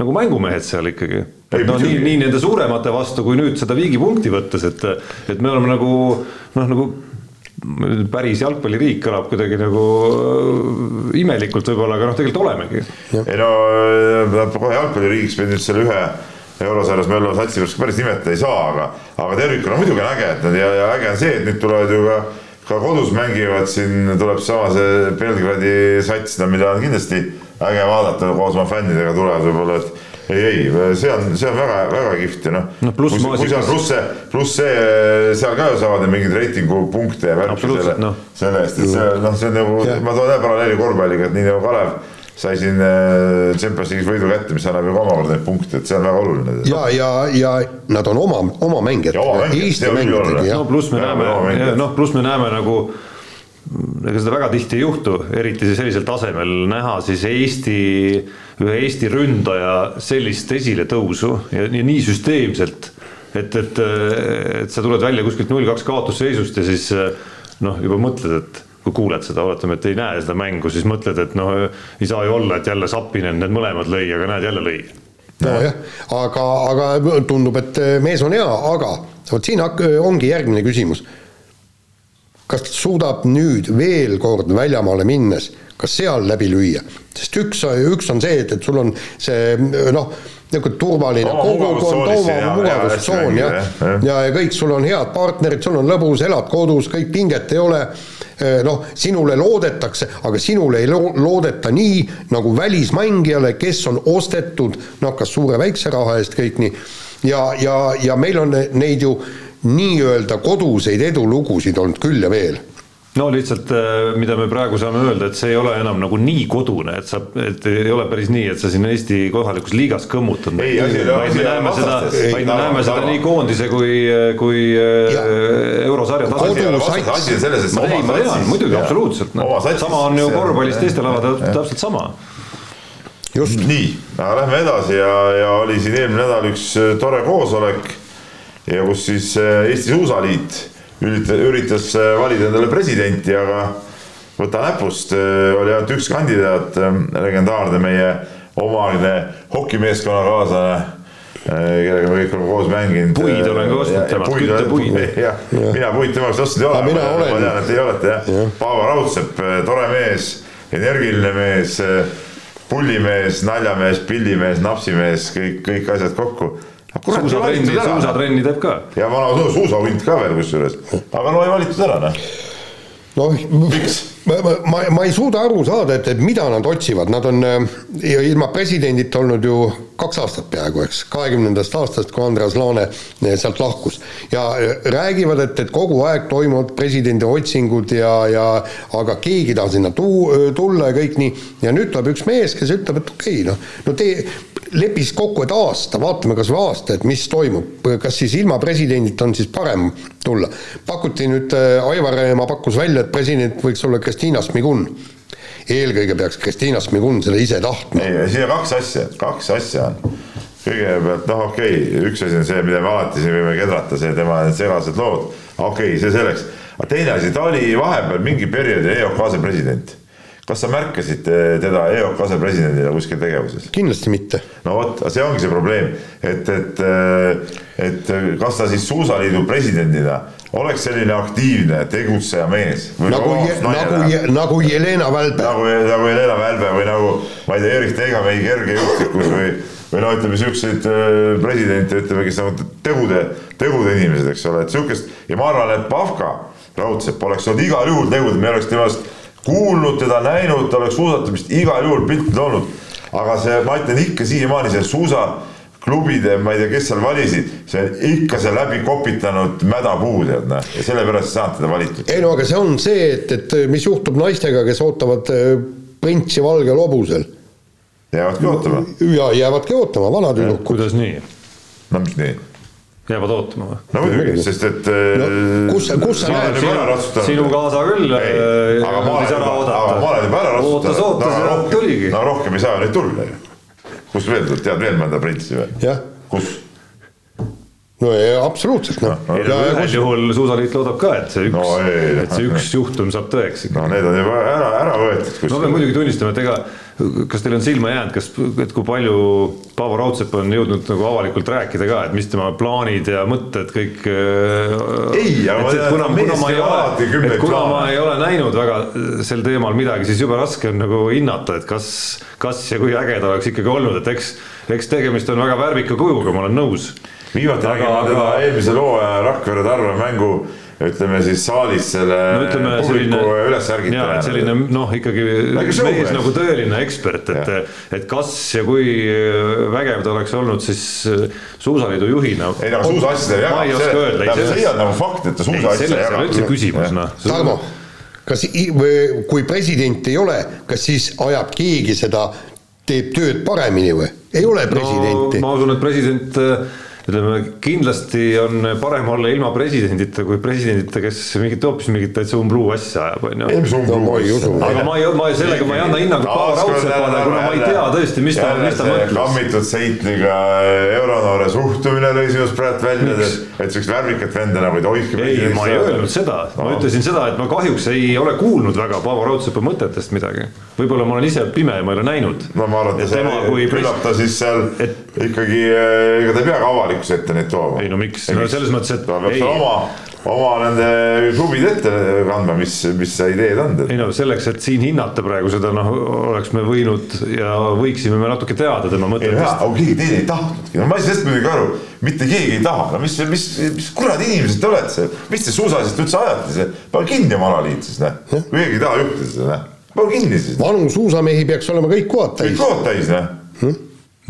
nagu mängumehed seal ikkagi. et noh, nii, nii nende suuremate vastu kui nüüd seda viigipunkti võttes, et, et me oleme nagu noh, nagu päris jalgpalliriik kõlab kuidagi nagu imelikult võib-olla, aga noh, tegelikult olemegi. ei no kohe jalgpalliriigiks pead nüüd selle ühe eurosarjas me oleme satsi pärast päris nimetada ei saa, aga, aga tervikuna muidugi on äge, et nad ja, ja äge on see, et nüüd tulevad ju ka, ka kodus mängivad, siin tuleb sama see Belgradi sats, no mida on kindlasti äge vaadata koos oma fännidega tulevad võib-olla, et ei, ei, see on, see on väga-väga kihvt ja noh no, pluss kui seal pluss see, pluss see, seal ka ju saavad mingeid reitingupunkte ja värki selle no., selle eest, et see noh, see on nagu, ma toon ühe paralleeli korvpalliga, et nii nagu Kalev sai siin äh, Champions League'is võidu kätte, mis annab ju ka omakorda neid punkte, et see on väga oluline. ja, ja, ja nad on oma, oma mängijad. no pluss me näeme, noh, pluss me näeme nagu ega seda väga tihti ei juhtu, eriti sellisel tasemel näha siis Eesti, ühe Eesti ründaja sellist esiletõusu ja, ja nii süsteemselt, et, et, et sa tuled välja kuskilt null kaks kaotusseisust ja siis noh, juba mõtled, et kui kuuled seda, oletame, et ei näe seda mängu, siis mõtled, et noh, ei saa ju olla, et jälle Sapinen need mõlemad lõi, aga näed, jälle lõi. nojah, aga, aga tundub, et mees on hea, aga vot siin ongi järgmine küsimus. kas suudab nüüd veel kord väljamaale minnes, kas seal läbi lüüa, sest üks, üks on see, et, et sul on see noh, niisugune turvaline kogukond, oma mugavustsoon ja, ja, ja, ja kõik, sul on head partnerid, sul on lõbus, elad kodus, kõik pinget ei ole. Eh, noh, sinule loodetakse, aga sinule ei loodeta nii nagu välismängijale, kes on ostetud noh, kas suure-väikse raha eest kõik nii, ja, ja, ja meil on neid ju nii-öelda koduseid edulugusid olnud küll ja veel no lihtsalt, äh, mida me praegu saame öelda, et see ei ole enam nagu nii kodune, et sa, et ei ole päris nii, et sa siin Eesti kohalikus liigas kõmmutad. vaid me näeme seda, vaid me näeme seda nii koondise kui, kui äh, eurosarja tasemel. asi on selles, et ma tean, ma tean, muidugi, absoluutselt sama on ju korvpallis teistel aladel täpselt sama. Just. Nii, aga lähme edasi ja, ja oli siin eelmine nädal üks äh, tore koosolek ja kus siis Eesti Suusaliit üritas, üritas valida endale presidenti, aga võta näpust, oli ainult üks kandidaat, legendaarne meie omaaegne hokimeeskonnakaaslane kellega me kõik oleme koos mänginud. puid olen ka ostnud temalt, küttepuid. jah, mina puid temast ostnud ei ole, ma tean, et ei olete jah ja.. Paavo Raudsepp, tore mees, energiline mees, pullimees, naljamees, pillimees, napsimees, kõik, kõik asjad kokku suusatrenni, suusatrenni teeb ka. ja vana suusahunt ka veel kusjuures, aga no ei valitud ära noh. Noh, ma, ma, ma ei suuda aru saada, et, et mida nad otsivad, nad on äh, ilma presidendita olnud ju kaks aastat peaaegu, eks, kahekümnendast aastast, kui Andreas Laane äh, sealt lahkus. ja äh, räägivad, et, et kogu aeg toimuvad presidendi otsingud ja, ja aga keegi ei taha sinna tuu-, tulla ja kõik nii, ja nüüd tuleb üks mees, kes ütleb, et okei okay,, noh, no tee, leppis kokku, et aasta, vaatame kas või aasta, et mis toimub, kas siis ilma presidendita on siis parem tulla. pakuti nüüd, äh, Aivar Eemaa pakkus välja, et president võiks olla Kristina Smigun. eelkõige peaks Kristina Smigun seda ise tahtma. ei, siin on kaks asja, kaks asja on. kõigepealt noh, okei okay,, üks asi on see, mida me alati siin võime kedrata, see tema need segased lood, okei okay,, see selleks. aga teine asi, ta oli vahepeal mingi perioodi EOK asepresident kas sa märkasid eh, teda EOK asepresidendina kuskil tegevuses? kindlasti mitte. no vot, see ongi see probleem, et, et, eh, et kas ta siis Suusaliidu presidendina oleks selline aktiivne tegutseja mees. nagu, nagu, nagu Jelena Välbe. nagu, nagu Jelena Välbe või nagu, ma ei tea, Erik Teigamägi kergejõustikus või, või no ütleme, siukseid eh, presidente, ütleme, kes nagu tegude, tegude inimesed, eks ole, et sihukest ja ma arvan, et Pahka raudsepp oleks olnud igal juhul tegude, me oleks temast kuulnud teda, näinud, ta oleks suusatamist igal juhul piltidel olnud. aga see, ma ütlen ikka siiamaani see suusaklubide, ma ei tea, kes seal valisid, see ikka see läbi kopitanud mädapuu tead näe ja sellepärast ei saanud teda valitud. ei no aga see on see, et, et mis juhtub naistega, kes ootavad äh, printsi valgel hobusel. jäävadki ootama. ja jäävadki ootama, vanatüdrukud. kuidas nii? no mis nii jäävad ootama või? no muidugi, sest et no, äh, kus, kus sa näed sinu, sinu kaasa küll ei, äh, aga ma olen, aga ma olen juba ära ratsutanud. ootas, ootas ja no, tuligi. no rohkem ei saa nüüd tulla ju. kus veel, tead veel mõnda printsi või? kus? no ei, absoluutselt noh no, no, ühel kus... juhul Suusaliit loodab ka, et see üks no,, et see üks juhtum saab tõeks. no need on juba ära, ära võetud. no pean muidugi tunnistama, et ega kas teil on silma jäänud, kas, et kui palju Paavo Raudsepp on jõudnud nagu avalikult rääkida ka, et mis tema plaanid ja mõtted kõik. Äh, ei, aga tean, et kuna, kuna ma ei ole, et kuna ma ei ole näinud väga sel teemal midagi, siis jube raske on nagu hinnata, et kas, kas ja kui äge ta oleks ikkagi olnud, et eks, eks tegemist on väga värvika kujuga, ma olen nõus. viimati nägin ma teda eelmise loo ajal Rakvere Tarve mängu ütleme siis saalis selle no, ütleme, publiku ülesärgitajana. selline noh, ikkagi mees nagu tõeline ekspert, et, et kas ja kui vägev ta oleks olnud siis äh, suusaliidu juhina. ei no aga suusaasjadel jagab. ma ei oska öelda. see on nagu fakt, et ta suusaasja jagab. selles ei ole üldse küsimus, noh. Tarmo, kas, kui presidenti ei ole, kas siis ajab keegi seda, teeb tööd paremini või? ei ole presidenti no,. ma usun, et president äh, ütleme, kindlasti on parem olla ilma presidendita kui presidendita, kes mingit hoopis mingit täitsa umbluu asja ajab, on ju. aga ma ei, ma sellega ma ei anna hinnangut Paavo Raudsepale, kuna ma ei tea tõesti, mis ta, mis ta mõtles. kammitud seitliga euronoore suhtumine lõi sinust praegu välja, et, siukest värvikat venda nagu ei tohigi. ei, ma ei öelnud seda, ma ütlesin seda, et ma kahjuks ei ole kuulnud väga Paavo Raudsepa mõtetest midagi. võib-olla ma olen ise pime ja ma ei ole näinud. no ma arvan, et küllap ta siis seal ikkagi, ega ta ei pea ka avalikkuse ette neid tooma. ei no miks, no selles mõttes, et. ta peab oma, oma nende klubid ette kandma, mis, mis ideed on. ei no selleks, et siin hinnata praegu seda, noh, oleks me võinud ja võiksime me natuke teada tema mõtetest. aga keegi teine ei tahtnudki, no ma ei saa sellest muidugi aru, mitte keegi ei taha, no mis, mis, mis kuradi inimesed te olete, mis te suusaasjast üldse ajate, see, pane kinni oma alaliit siis, noh, kui keegi ei taha juhtida seda, noh, pane kinni siis. vanu suusamehi peaks olema kõik kohad täis. kõik kohad täis, noh.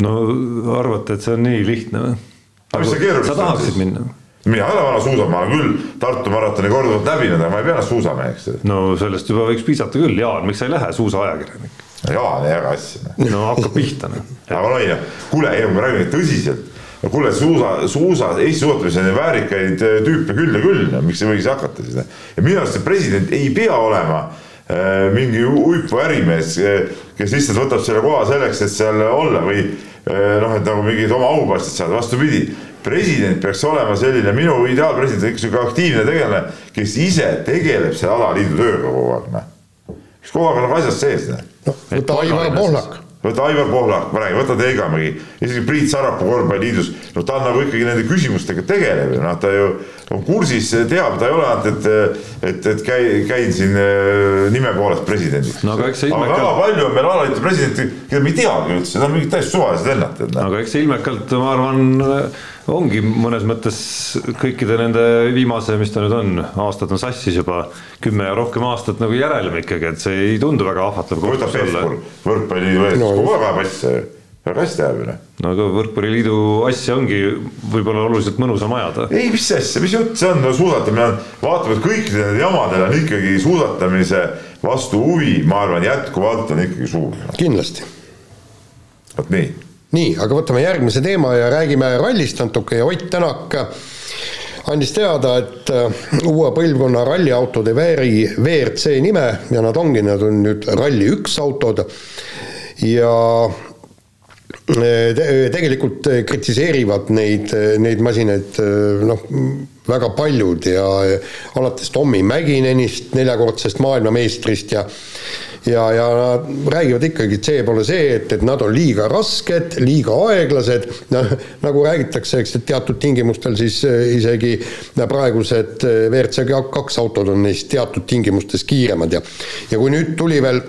No arvate, et see on nii lihtne või? mis see keeruline sa tahaksid minna? mina ei ole vana suusamaa küll Tartu maratoni korduvalt läbinud, aga ma ei pea ennast suusameheks. no sellest juba võiks piisata küll, Jaan, miks sa ei lähe suusaajakirjanik? Jaan ei jaga asja. no hakkab pihta noh. aga no ei noh, kuule, ei kui me räägime tõsiselt, no kuule, suusa, suusa, Eesti suusatamises on väärikaid äh, tüüpe küll ja küll, miks ei võiks hakata siis. ja minu arust see president ei pea olema äh, mingi uipu ärimees, äh, kes lihtsalt võtab selle koha selleks, et seal olla või noh, et nagu mingit oma aupastit saada, vastupidi president peaks olema selline, minu ideaalpresident on ikka sihuke aktiivne tegelane, kes ise tegeleb selle alaliidu tööga kogu aeg, noh. kes kogu aeg on nagu asjas sees, noh. noh, võta Aivar Pohlak võta Aivar Pohlak, ma räägin, võta Teegamägi, isegi Priit Sarapuu korvpalliliidus, no ta on nagu ikkagi nende küsimustega tegelev ja noh, ta ju on kursis, teab, ta ei ole ainult, et, et, et käi-, käin siin äh, nime poolest presidendiks no,. aga ilmekalt... väga palju on meil alaliidu presidenti, keda me ei teagi üldse, nad on mingid täiesti suvalised vennad. Aga eks see ilmekalt, ma arvan, ongi mõnes mõttes kõikide nende viimase, mis ta nüüd on, aastad on sassis juba, kümme ja rohkem aastat nagu järelm ikkagi, et see ei tundu väga ahvatlev. võta Pevkur, võrkpalliliidu eest no,, kogu aeg ajab asja ju, väga hästi ajab ju noh. no aga võrkpalliliidu asja ongi võib-olla oluliselt mõnusam ajada. ei, mis asja, mis jutt see on, no suusatamine on, vaatame, et kõikidel nendel jamadel on ikkagi suusatamise vastu huvi, ma arvan, jätkuvalt on ikkagi suur. kindlasti. vot nii nii, aga võtame järgmise teema ja räägime rallist natuke. Ja Ott Tänak andis teada, et äh, uue põlvkonna ralliautod ei vääri WRC nime ja nad ongi, nad on nüüd Rally1 autod. Ja äh, te, tegelikult kritiseerivad neid, neid masinaid äh, noh, väga paljud ja alates Tommy Mäkinenist, neljakordsest maailmameistrist ja ja, ja nad räägivad ikkagi, et see pole see, et, et nad on liiga rasked, liiga aeglased, noh, nagu räägitakse, eks, et teatud tingimustel siis äh, isegi praegused äh, WRC kaks autod on neist teatud tingimustes kiiremad. Ja ja kui nüüd tuli veel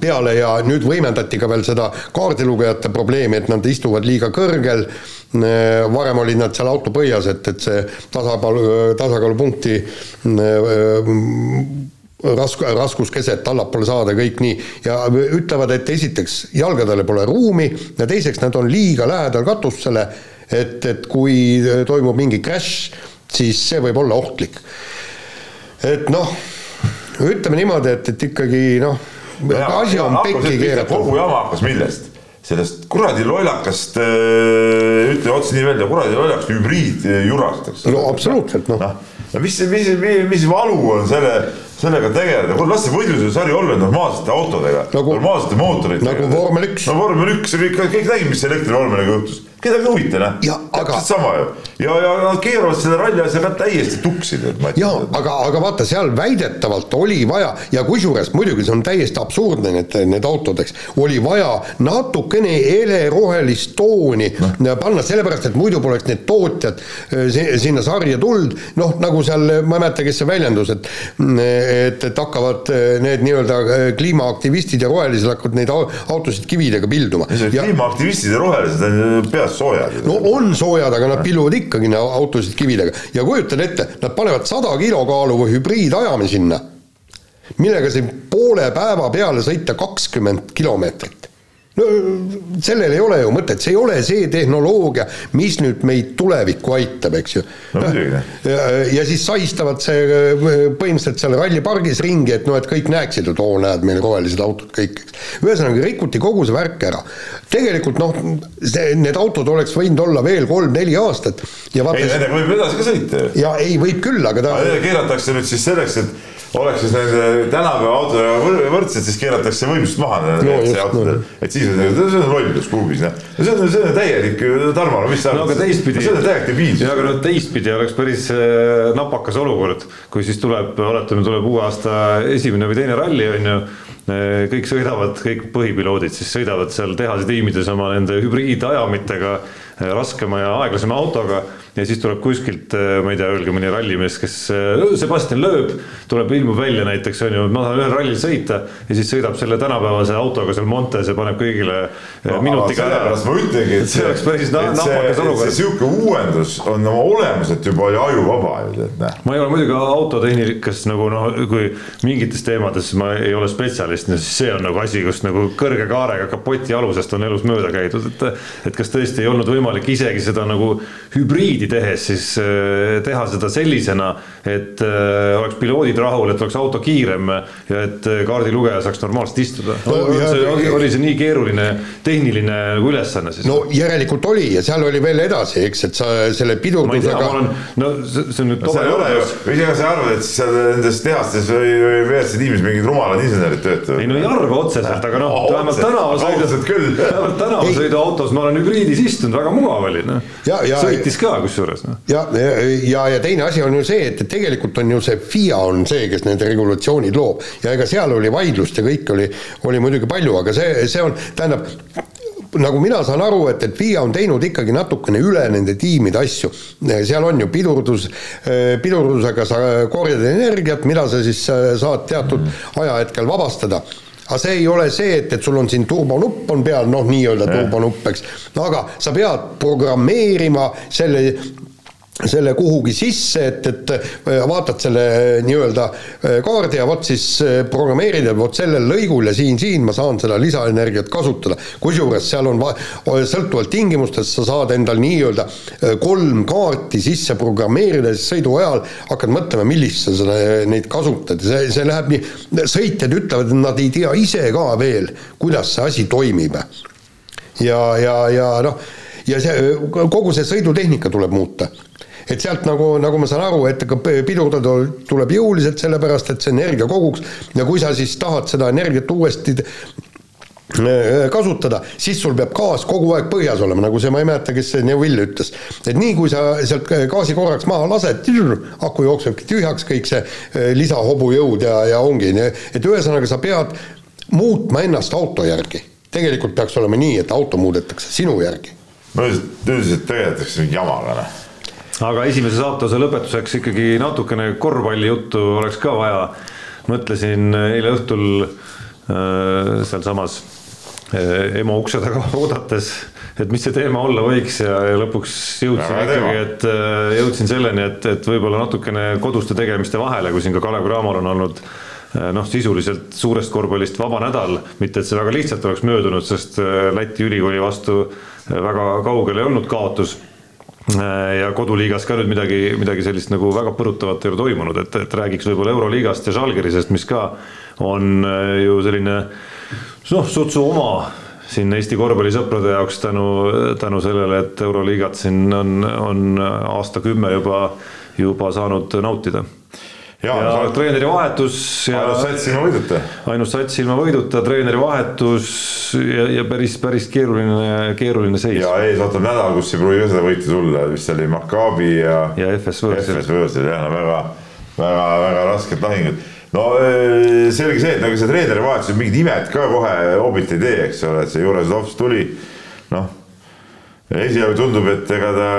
peale ja nüüd võimendati ka veel seda kaardilugejate probleemi, et nad istuvad liiga kõrgel, äh, varem olid nad seal auto põhjas, et, et see tasakaalu, tasakaalupunkti rask-, raskuskeset allapoole saada, kõik nii, ja ütlevad, et esiteks jalgadele pole ruumi ja teiseks nad on liiga lähedal katusele, et, et kui toimub mingi crash, siis see võib olla ohtlik. et noh, ütleme niimoodi, et, et ikkagi noh, asi on pekki keeratud. kogu jama hakkas millest? sellest kuradi lollakast, äh, ütle otse nii välja, kuradi lollakast hübriidjurast, eks. no absoluutselt, noh no no mis, mis, mis, mis valu on selle, sellega tegeleda, kuule las see võidusõidusari olla normaalsete autodega nagu,, normaalsete mootoritega. nagu vormel üks. no vormel üks kõik, kõik nägid, mis elektrivormeliga juhtus kedagi ei huvita, noh. täpselt sama ju. ja, ja nad keeravad selle ralli asja ka täiesti tuksi. jaa, aga, aga vaata, seal väidetavalt oli vaja ja kusjuures muidugi see on täiesti absurdne, need, need autod, eks, oli vaja natukene helerohelist tooni no. panna, sellepärast et muidu poleks need tootjad eh, sinna sarja tulnud, noh, nagu seal, ma ei mäleta, kes see väljendus, et et, et hakkavad eh, need nii-öelda eh, kliimaaktivistid ja rohelised hakkavad neid autosid kividega pilduma. kliimaaktivistid ja rohelised on peas soojad. no on soojad, aga nad pilluvad ikkagi autosid kividega. Ja kujutad ette, nad panevad sada kilo kaaluva hübriidajami sinna, millega siin poole päeva peale sõita kakskümmend kilomeetrit no sellel ei ole ju mõtet, see ei ole see tehnoloogia, mis nüüd meid tulevikku aitab, eks ju no,. Ja, ja siis sahistavad see põhimõtteliselt seal rallipargis ringi, et noh, et kõik näeksid, et oo, näed, meil rohelised autod kõik, eks. ühesõnaga rikuti kogu see värk ära. tegelikult noh, need autod oleks võinud olla veel kolm-neli aastat ja vaata. ei, nendega võib edasi ka sõita ju. ja ei, võib küll, aga ta. keeratakse nüüd siis selleks, et oleks siis nende tänapäeva autodega võrdsed, siis keeratakse võimsust maha no, just, autodel no.. et siis on see on lollus kuubis, noh. no see on, see on täielik, Tarmo, no mis sa no aga teistpidi. see on täielik debiilsus. ja aga no teistpidi oleks päris äh, napakas olukord, kui siis tuleb, oletame, tuleb uue aasta esimene või teine ralli, on ju äh, kõik sõidavad, kõik põhipiloodid siis sõidavad seal tehase tiimides oma nende hübriidajamitega, äh, raskema ja aeglasema autoga ja siis tuleb kuskilt, äh, ma ei tea, öelge mõni rallimees, kes äh, Sebastian lööb, tuleb, ilmub välja näiteks on ju, ma tahan ühel rallil sõita ja siis sõidab selle tänapäevase autoga seal Montes ja paneb kõigile äh, no, minutiga ära. sellepärast ma ütlengi, et see oleks päris nahvakas olukord. sihuke uuendus on oma olemuselt juba ajuvaba ju tead näe. ma ei ole muidugi autotehnikas nagu noh, kui mingites teemades ma ei ole spetsialist, siis see on nagu asi, kus nagu kõrge kaarega kapoti alusest on elus mööda käidud, et et kas tõesti ei olnud võimalik isegi seda nagu hübriidi hübriidi tehes siis äh, teha seda sellisena, et äh, oleks piloodid rahul, et oleks auto kiirem ja et kaardilugeja saaks normaalselt istuda no,. oli, oli see nii keeruline tehniline nagu ülesanne siis? no järelikult oli ja seal oli veel edasi, eks, et sa selle pidurdusega. no see, see on nüüd no,. seal ei ole ju, või ega sa arvad, et seal nendes tehastes või, või WRC tiimis mingid rumalad insenerid töötavad? ei no ei arva otseselt, aga noh, vähemalt tänavasõidu, vähemalt tänavasõiduautos ma olen hübriidis istunud, väga mugav oli, noh. sõitis ka kusjuures, noh. ja, ja, ja, teine asi on ju see, et, et tegelikult on ju see FIA on see, kes need regulatsioonid loob ja ega seal oli vaidlust ja kõike oli, oli muidugi palju, aga see, see on, tähendab, nagu mina saan aru, et, et FIA on teinud ikkagi natukene üle nende tiimide asju. seal on ju pidurdus, pidurdusega sa korjad energiat, mida sa siis saad teatud ajahetkel vabastada aga see ei ole see, et, et sul on siin turbonupp on peal, noh, nii-öelda turbonupp, eks, aga sa pead programmeerima selle selle kuhugi sisse, et, et äh, vaatad selle äh, nii-öelda äh, kaardi ja vot siis programmeerid, et vot sellel lõigul ja siin-siin ma saan seda lisaenergiat kasutada. kusjuures seal on va-, sõltuvalt tingimustest sa saad endal nii-öelda kolm kaarti sisse programmeerida, siis sõidu ajal hakkad mõtlema, millist sa seda, neid kasutad ja see, see läheb nii, sõitjad ütlevad, et nad ei tea ise ka veel, kuidas see asi toimib. ja, ja, ja noh, ja see, kogu see sõidutehnika tuleb muuta et sealt nagu, nagu ma saan aru, et pidurdada tuleb jõuliselt, sellepärast et see energia koguks ja kui sa siis tahad seda energiat uuesti äh, kasutada, siis sul peab gaas kogu aeg põhjas olema, nagu see, ma ei mäleta, kes see Neuvill ütles. et nii, kui sa sealt gaasi korraks maha lased, aku jooksebki tühjaks, kõik see äh, lisahobujõud ja, ja ongi, et ühesõnaga sa pead muutma ennast auto järgi. tegelikult peaks olema nii, et auto muudetakse sinu järgi. no üldiselt tegeletakse mingi jamaga, noh aga esimese saate lõpetuseks ikkagi natukene korvpallijuttu oleks ka vaja. mõtlesin eile õhtul äh, sealsamas äh, EMO ukse taga oodates, et mis see teema olla võiks ja, ja lõpuks jõudsin ja, ikkagi, et äh, jõudsin selleni, et, et võib-olla natukene koduste tegemiste vahele, kui siin ka Kalev Cramol on olnud noh, sisuliselt suurest korvpallist vaba nädal, mitte et see väga lihtsalt oleks möödunud, sest Läti ülikooli vastu väga kaugel ei olnud kaotus ja koduliigas ka nüüd midagi, midagi sellist nagu väga põrutavat ei ole toimunud, et, et räägiks võib-olla Euroliigast ja Žalgirisest, mis ka on äh, ju selline noh, sutsu oma siin Eesti korvpallisõprade jaoks tänu, tänu sellele, et Euroliigat siin on, on aastakümme juba, juba saanud nautida ja, ja oled... treeneri vahetus. ainus sats ilma võiduta. ainus sats ilma võiduta, treeneri vahetus ja, ja päris, päris keeruline, keeruline seis. ja ees ootab nädal, kus ei pruugi ka seda võitu tulla, vist oli Maccabi ja. ja FS Võõrsil. FS Võõrsil jah, no väga, väga, väga rasked lahingud no selge see, et nagu see treeneri vahetus, mingid imed ka kohe Obit ei tee, eks ole, et see Juresovs tuli, noh esialgu tundub, et ega ta,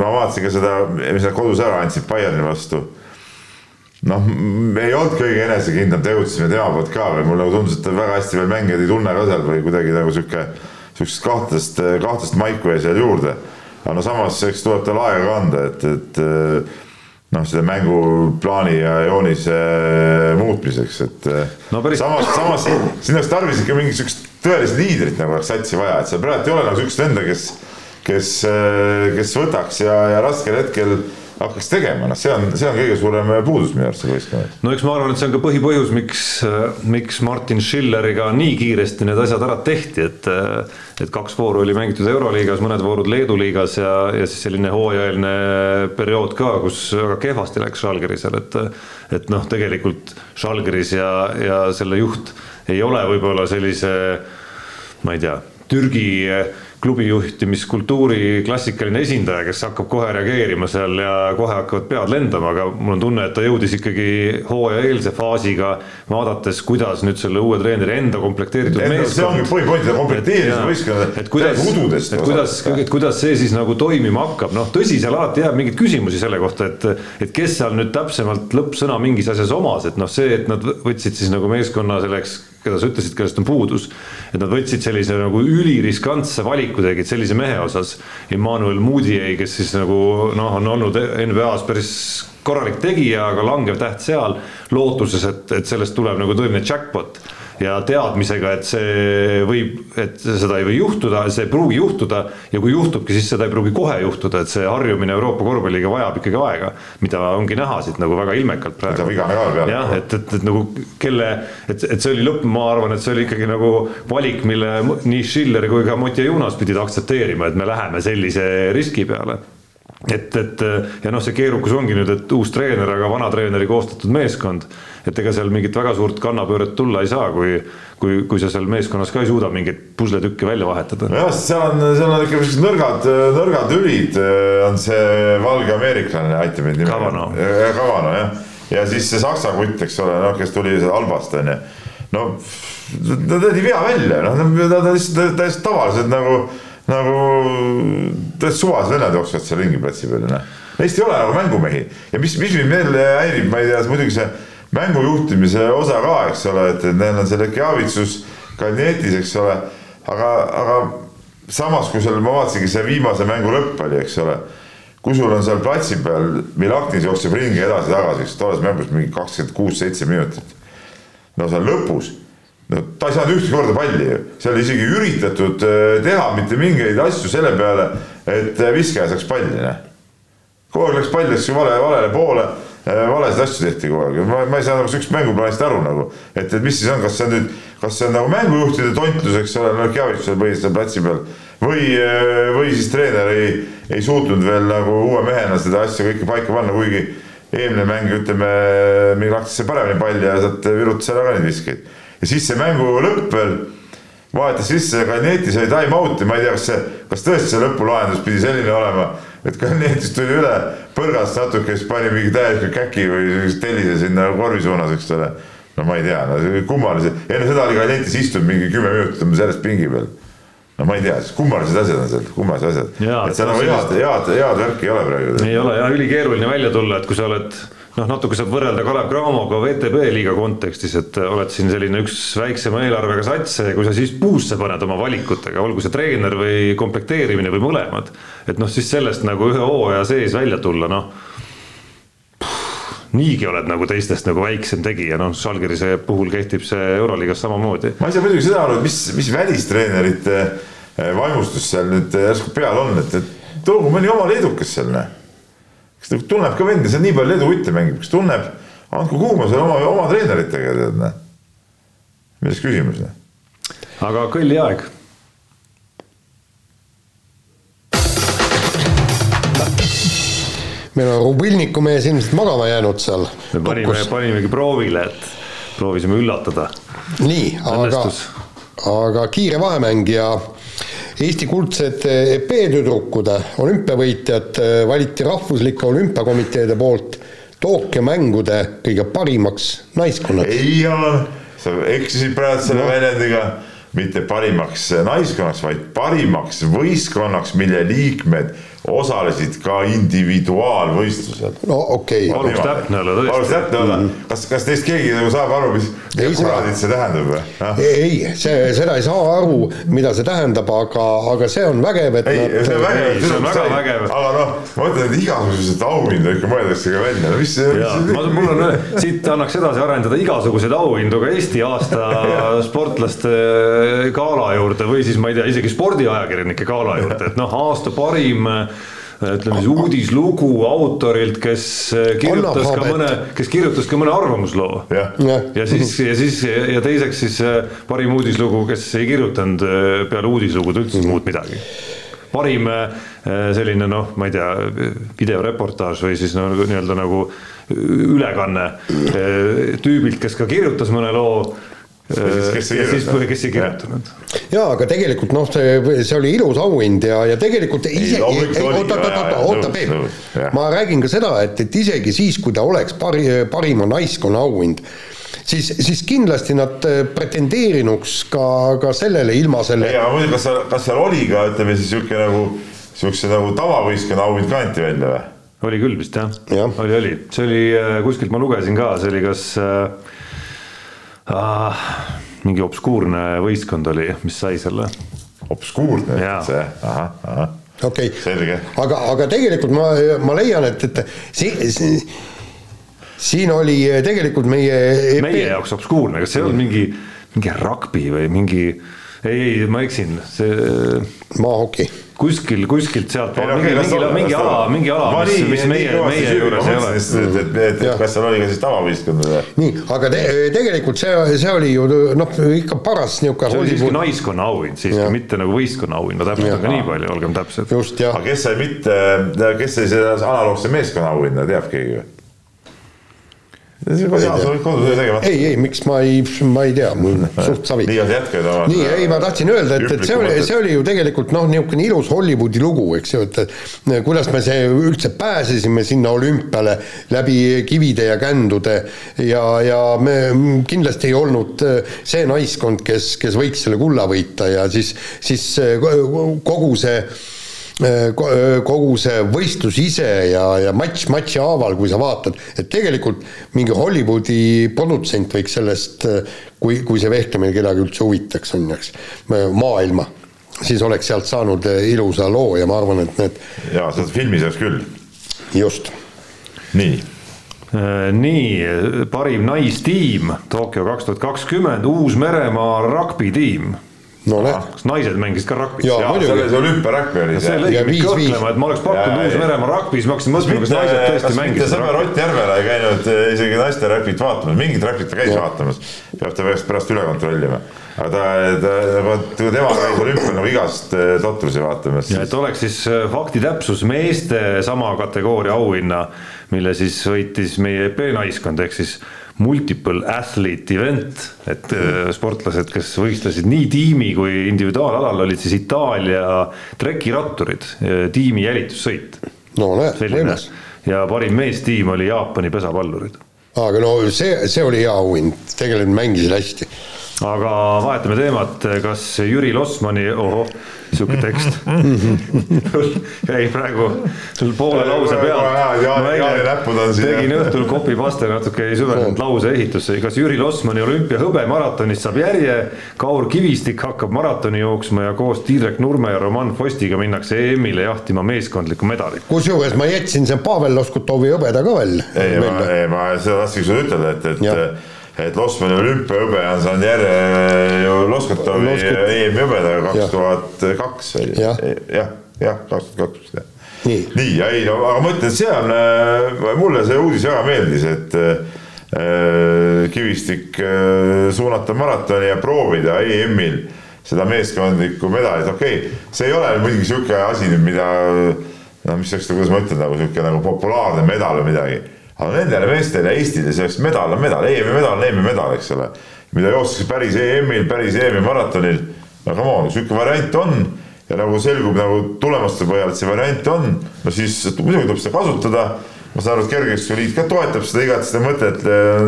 ma vaatasin ka seda, mis nad kodus ära andsid Bayerni vastu noh, ei olnud kõige enesekindlam, tegutsesime tema poolt ka või mulle tundus, et ta väga hästi veel mängijaid ei tunne ka seal või kuidagi nagu sihuke, sihukest kahtlast, kahtlast maiku jäi seal juurde. aga no samas, eks tuleb tal aega ka anda, et, et noh, selle mänguplaani ja joonise muutmiseks, et no, päris... samas, samas siin oleks tarvis ikka mingisugust tõelist liidrit nagu oleks satsi vaja, et seal praegu ei ole nagu sihukest venda, kes, kes, kes võtaks ja, ja raskel hetkel hakkaks tegema, noh, see on, see on kõige suurem puudus minu arust võistkonnal. no eks ma arvan, et see on ka põhipõhjus, miks, miks Martin Schilleriga nii kiiresti need asjad ära tehti, et et kaks vooru oli mängitud Euroliigas, mõned voorud Leedu liigas ja, ja siis selline hooajaline periood ka, kus väga kehvasti läks Žalgirisel, et et noh, tegelikult Žalgiris ja, ja selle juht ei ole võib-olla sellise ma ei tea, Türgi klubi juhtimiskultuuri klassikaline esindaja, kes hakkab kohe reageerima seal ja kohe hakkavad pead lendama, aga mul on tunne, et ta jõudis ikkagi hooaja eelse faasiga, vaadates, kuidas nüüd selle uue treeneri enda komplekteeritud meeskond. see ongi põhipoint, ta komplekteeris võistkonna täiesti ududest. et kuidas, et kuidas see siis nagu toimima hakkab, noh, tõsi, seal alati jääb mingeid küsimusi selle kohta, et, et kes seal nüüd täpsemalt lõppsõna mingis asjas omas, et noh, see, et nad võtsid siis nagu meeskonna selleks keda sa ütlesid, kellest on puudus. et nad võtsid sellise nagu üliriskantse valiku tegid sellise mehe osas. Emmanuel Moutier, kes siis nagu noh, on olnud NBA-s päris korralik tegija, aga langev täht seal. lootuses, et, et sellest tuleb nagu tõeline jackpot ja teadmisega, et see võib, et seda ei või juhtuda, see ei pruugi juhtuda ja kui juhtubki, siis seda ei pruugi kohe juhtuda, et see harjumine Euroopa korvpalliga vajab ikkagi aega, mida ongi näha siit nagu väga ilmekalt praegu. jah, et, et, et nagu kelle, et, et see oli lõpp, ma arvan, et see oli ikkagi nagu valik, mille nii Schiller kui ka Motje Junas pidid aktsepteerima, et me läheme sellise riski peale et, et ja noh, see keerukus ongi nüüd, et uus treener, aga vana treeneri koostatud meeskond et ega seal mingit väga suurt kannapööret tulla ei saa, kui, kui, kui sa seal meeskonnas ka ei suuda mingeid pusletükke välja vahetada. jah, seal on, seal on ikka sellised nõrgad, nõrgad ülid on see valge ameeriklane, aita mind nimega. Kavano. Kavano jah, ja siis see saksa kutt, eks ole, noh, kes tuli Albast on ju. no ta tõi vea välja, noh, ta on lihtsalt täiesti tavalised nagu, nagu täiesti suvalised vennad jooksevad seal ringi platsi peal, noh. Neist ei ole nagu mängumehi ja mis, mis mind veel häirib, ma ei tea, muidugi see mängu juhtimise osa ka, eks ole, et neil on see Lekjavitsus Kalnietis, eks ole, aga, aga samas, kui seal ma vaatasingi see viimase mängu lõpp oli, eks ole, kui sul on seal platsi peal, Milaknis jookseb ringi edasi-tagasi, eks tolles mängus mingi kakskümmend kuus, seitse minutit. no seal lõpus, no ta ei saanud ühtegi korda palli ju, seal isegi üritatud äh, teha mitte mingeid asju selle peale, et äh, viskaja saaks palli, noh. kogu aeg läks pall läks ju vale, valele poole Äh, valesid asju tehti kogu aeg, ma, ma ei saa nagu sihukesest mänguplaanist aru nagu, et, et mis siis on, kas see on nüüd, kas see on nagu mängujuhtide tontlus, eks ole, no Kjavitsusel põhiliselt platsi peal või, või siis treener ei, ei suutnud veel nagu uue mehena seda asja kõike paika panna, kuigi eelmine mäng, ütleme, mingi lahtis sai paremini palli ja sealt virutas ära ka neid viskeid. Ja siis see mängu lõpp veel, vahetas sisse, Kaneti sai time-out'i, ma ei tea, kas see, kas tõesti see lõpulahendus pidi selline olema et Kanetist tuli üle, põrgas natuke, siis pani mingi täieliku käki või tellise sinna korvi suunas, eks ole. no ma ei tea, no kummalise, enne seda oli Kanetis istunud mingi kümme minutit järjest pingi peal. no ma ei tea, kummalised asjad on seal, kummalised asjad. et seal nagu head, head, head värki ei ole praegu. ei ole ja ülikeeruline välja tulla, et kui sa oled noh, natuke saab võrrelda Kalev Cramoga VTB liiga kontekstis, et oled siin selline üks väiksema eelarvega sats ja kui sa siis puusse paned oma valikutega, olgu see treener või komplekteerimine või mõlemad, et noh, siis sellest nagu ühe hooaja sees välja tulla, noh niigi oled nagu teistest nagu väiksem tegija, noh, Žalgirise puhul kehtib see Euroliigas samamoodi. ma ei saa muidugi seda aru, et mis, mis välistreenerite eh, vaimustus seal nüüd järsku peal on, et, et toogu mõni oma leedukas seal, noh kas ta tunneb ka vend, kes on nii palju Leedu kutte mängib, kas tunneb, andku kuuma seal oma, oma treeneritega, tead näe. milles küsimus, noh. aga kõlli aeg. meil on Rubilniku mees ilmselt magama jäänud seal. me panime, panimegi proovile, et proovisime üllatada. nii, aga, aga kiire vahemäng ja Eesti kuldsed epee-tüdrukude olümpiavõitjad eh, valiti rahvuslike olümpiakomiteede poolt Tokyo mängude kõige parimaks naiskonnaks. ei ole, sa eksisid praegu selle no. väljendiga, mitte parimaks naiskonnaks, vaid parimaks võistkonnaks, mille liikmed osalesid ka individuaalvõistlusel. no okei okay.. paluks täpne olla tõesti. paluks täpne olla, mhm. kas, kas teist keegi nagu saab aru, mis, kuradit see tähendab või? ei, see, seda ei saa aru, mida see tähendab, aga, aga see on vägev, et ei nad..., see on vägev, see on väga vägev. aga noh, ma ütlen, et igasugused auhindu ikka mõeldakse ka välja, no mis see. mul on, siit annaks edasi arendada igasuguseid auhindu ka Eesti aasta sportlaste gala juurde või siis ma ei tea, isegi spordiajakirjanike gala juurde, et noh, aasta parim ütleme siis uudislugu autorilt, kes äh, kirjutas ka mõne, kes kirjutas ka mõne arvamusloo. ja siis, ja siis ja teiseks siis äh, parim uudislugu, kes ei kirjutanud äh, peale uudislugude üldse muud midagi. Parim selline noh, ma ei tea, videoreportaaž või siis nagu nii-öelda nagu ülekanne tüübilt, kes ka kirjutas mõne loo kes ei kirjutanud. kes ei kirjutanud. jaa, aga tegelikult noh, see, see oli ilus auhind ja, ja tegelikult isegi, oota, oota, oota, oota, Peep, ma räägin ka seda, et, et isegi siis, kui ta oleks pari, parima naiskonna auhind, siis, siis kindlasti nad äh, pretendeerinuks ka, ka sellele ilma selle. ei, aga muidugi, kas seal, kas seal oli ka, ütleme siis niisugune nagu, niisuguse nagu tavavõistkonna auhind ka anti välja või? oli küll vist jah ja., oli, oli, see oli äh, kuskilt ma lugesin ka, see oli kas äh, ah, mingi obskuurne võistkond oli, mis sai selle. obskuurne, see, ahah, ahah. okei okay., aga, aga tegelikult ma, ma leian, et, et see, see siin oli tegelikult meie EP... meie jaoks obskuurne, kas see ei olnud mingi mingi rugby või mingi, ei, ei, ma eksin, see maahoki kuskil, kuskilt sealt mingi, mingi, mingi ala, mingi ala, mis, mis meie, meie juures ei ole. et, et, kas seal oli ka siis tavavõistkond või? nii, aga te, tegelikult see, see oli ju noh, ikka paras niisugune see oli siiski naiskonna auhind siiski, mitte nagu võistkonna auhind, ma täpsustan ka nii palju, olgem täpsed. just jah aga, kes sai mitte, kes sai selle analoogse meeskonna auhinna, teab keegi või? see oli Jaan, sa olid kodutöö tegemata. ei, ei, miks ma ei, ma ei tea, mul suht savi. nii, aga jätka nüüd oma. nii, ei, ma tahtsin öelda, et, et see oli, see oli ju tegelikult noh, niisugune ilus Hollywoodi lugu, eks ju, et et kuidas me see üldse pääsesime sinna olümpiale läbi kivide ja kändude. Ja, ja me kindlasti ei olnud see naiskond, kes, kes võiks selle kulla võita ja siis, siis kogu see kogu see võistlus ise ja, ja matš matši haaval, kui sa vaatad, et tegelikult mingi Hollywoodi produtsent võiks sellest, kui, kui see vehklemine kedagi üldse huvitaks, on ju, eks, maailma, siis oleks sealt saanud ilusa loo ja ma arvan, et need jaa, seda filmis oleks küll. just, nii, nii, parim naistiim Tokyo kaks tuhat kakskümmend, Uus-Meremaa rugby-tiim. No näed, kas naised mängisid ka rugby't? Jaa, see olümpiaräkk oli see see. lõi Ja mind kõhklema, et ma oleks pakkunud Uus-Meremaa rugby, siis ma hakkasin mõtlema, kas naised kas tõesti mitte mängisid sõber rugby't. Ott Järvela ei käinud eh, isegi naiste räpit vaatamas, mingit räpit ta käis vaatamas, peab ta pärast, pärast üle kontrollima. aga ta, ta, vot tema käis olümpial nagu igast eh, totrusi vaatamas, ja et oleks siis äh, fakti täpsus meeste sama kategooria auhinna, mille siis võitis meie EP-naiskond ehk siis multiple athlete event, et äh, sportlased, kes võistlesid nii tiimi kui individuaalalal, olid siis Itaalia trekiratturid, tiimi jälitussõit, no näed, võimas. ja parim meestiim oli Jaapani pesapallurid aga no see, see oli hea auhind, tegelikult mängisid hästi. aga vahetame teemat, kas Jüri Losmani, ohoh, sihuke tekst. Jäi praegu poole lause siin, tegin õhtul copy-paste natuke ei süvenenud lause ehitusse, kas Jüri Losmani olümpiahõbe maratonist saab järje, Kaur Kivistik hakkab maratoni jooksma ja koos Tiidrek Nurme ja Roman Fostiga minnakse EM-ile jahtima meeskondlikku medalit. kusjuures ma jätsin see Pavel Loskutovi hõbeda ka veel. ei, ma, ei ma seda tahtsingi sulle ütelda, et, et et Losmani olümpiahõbe on saanud järje ju Loskotovi Loskut- EM-i hõbedaga Jah. kaks tuhat kaks oli Jah. jah, kaks tuhat kaks jah Nii. nii, ei no aga ma ütlen, see on, mulle see uudis väga meeldis, et äh, Kivistik äh, suunata maratoni ja proovida EM-il seda meeskondlikku medalit, okei okay,, see ei ole muidugi sihuke asi nüüd, mida no mis oleks, kuidas ma ütlen, nagu sihuke nagu populaarne medal või midagi. Aga nendele meestele Eestile see oleks medal on medal, EM-i medal on EM-i medal, eks ole. mida joostakse päris EM-il, päris EM-i maratonil. no come on, sihuke variant on ja nagu selgub nagu tulemuste põhjal, et see variant on, no siis muidugi tuleb seda kasutada. ma saan aru, et Kergejõustikuliit ka toetab seda igat seda mõtet,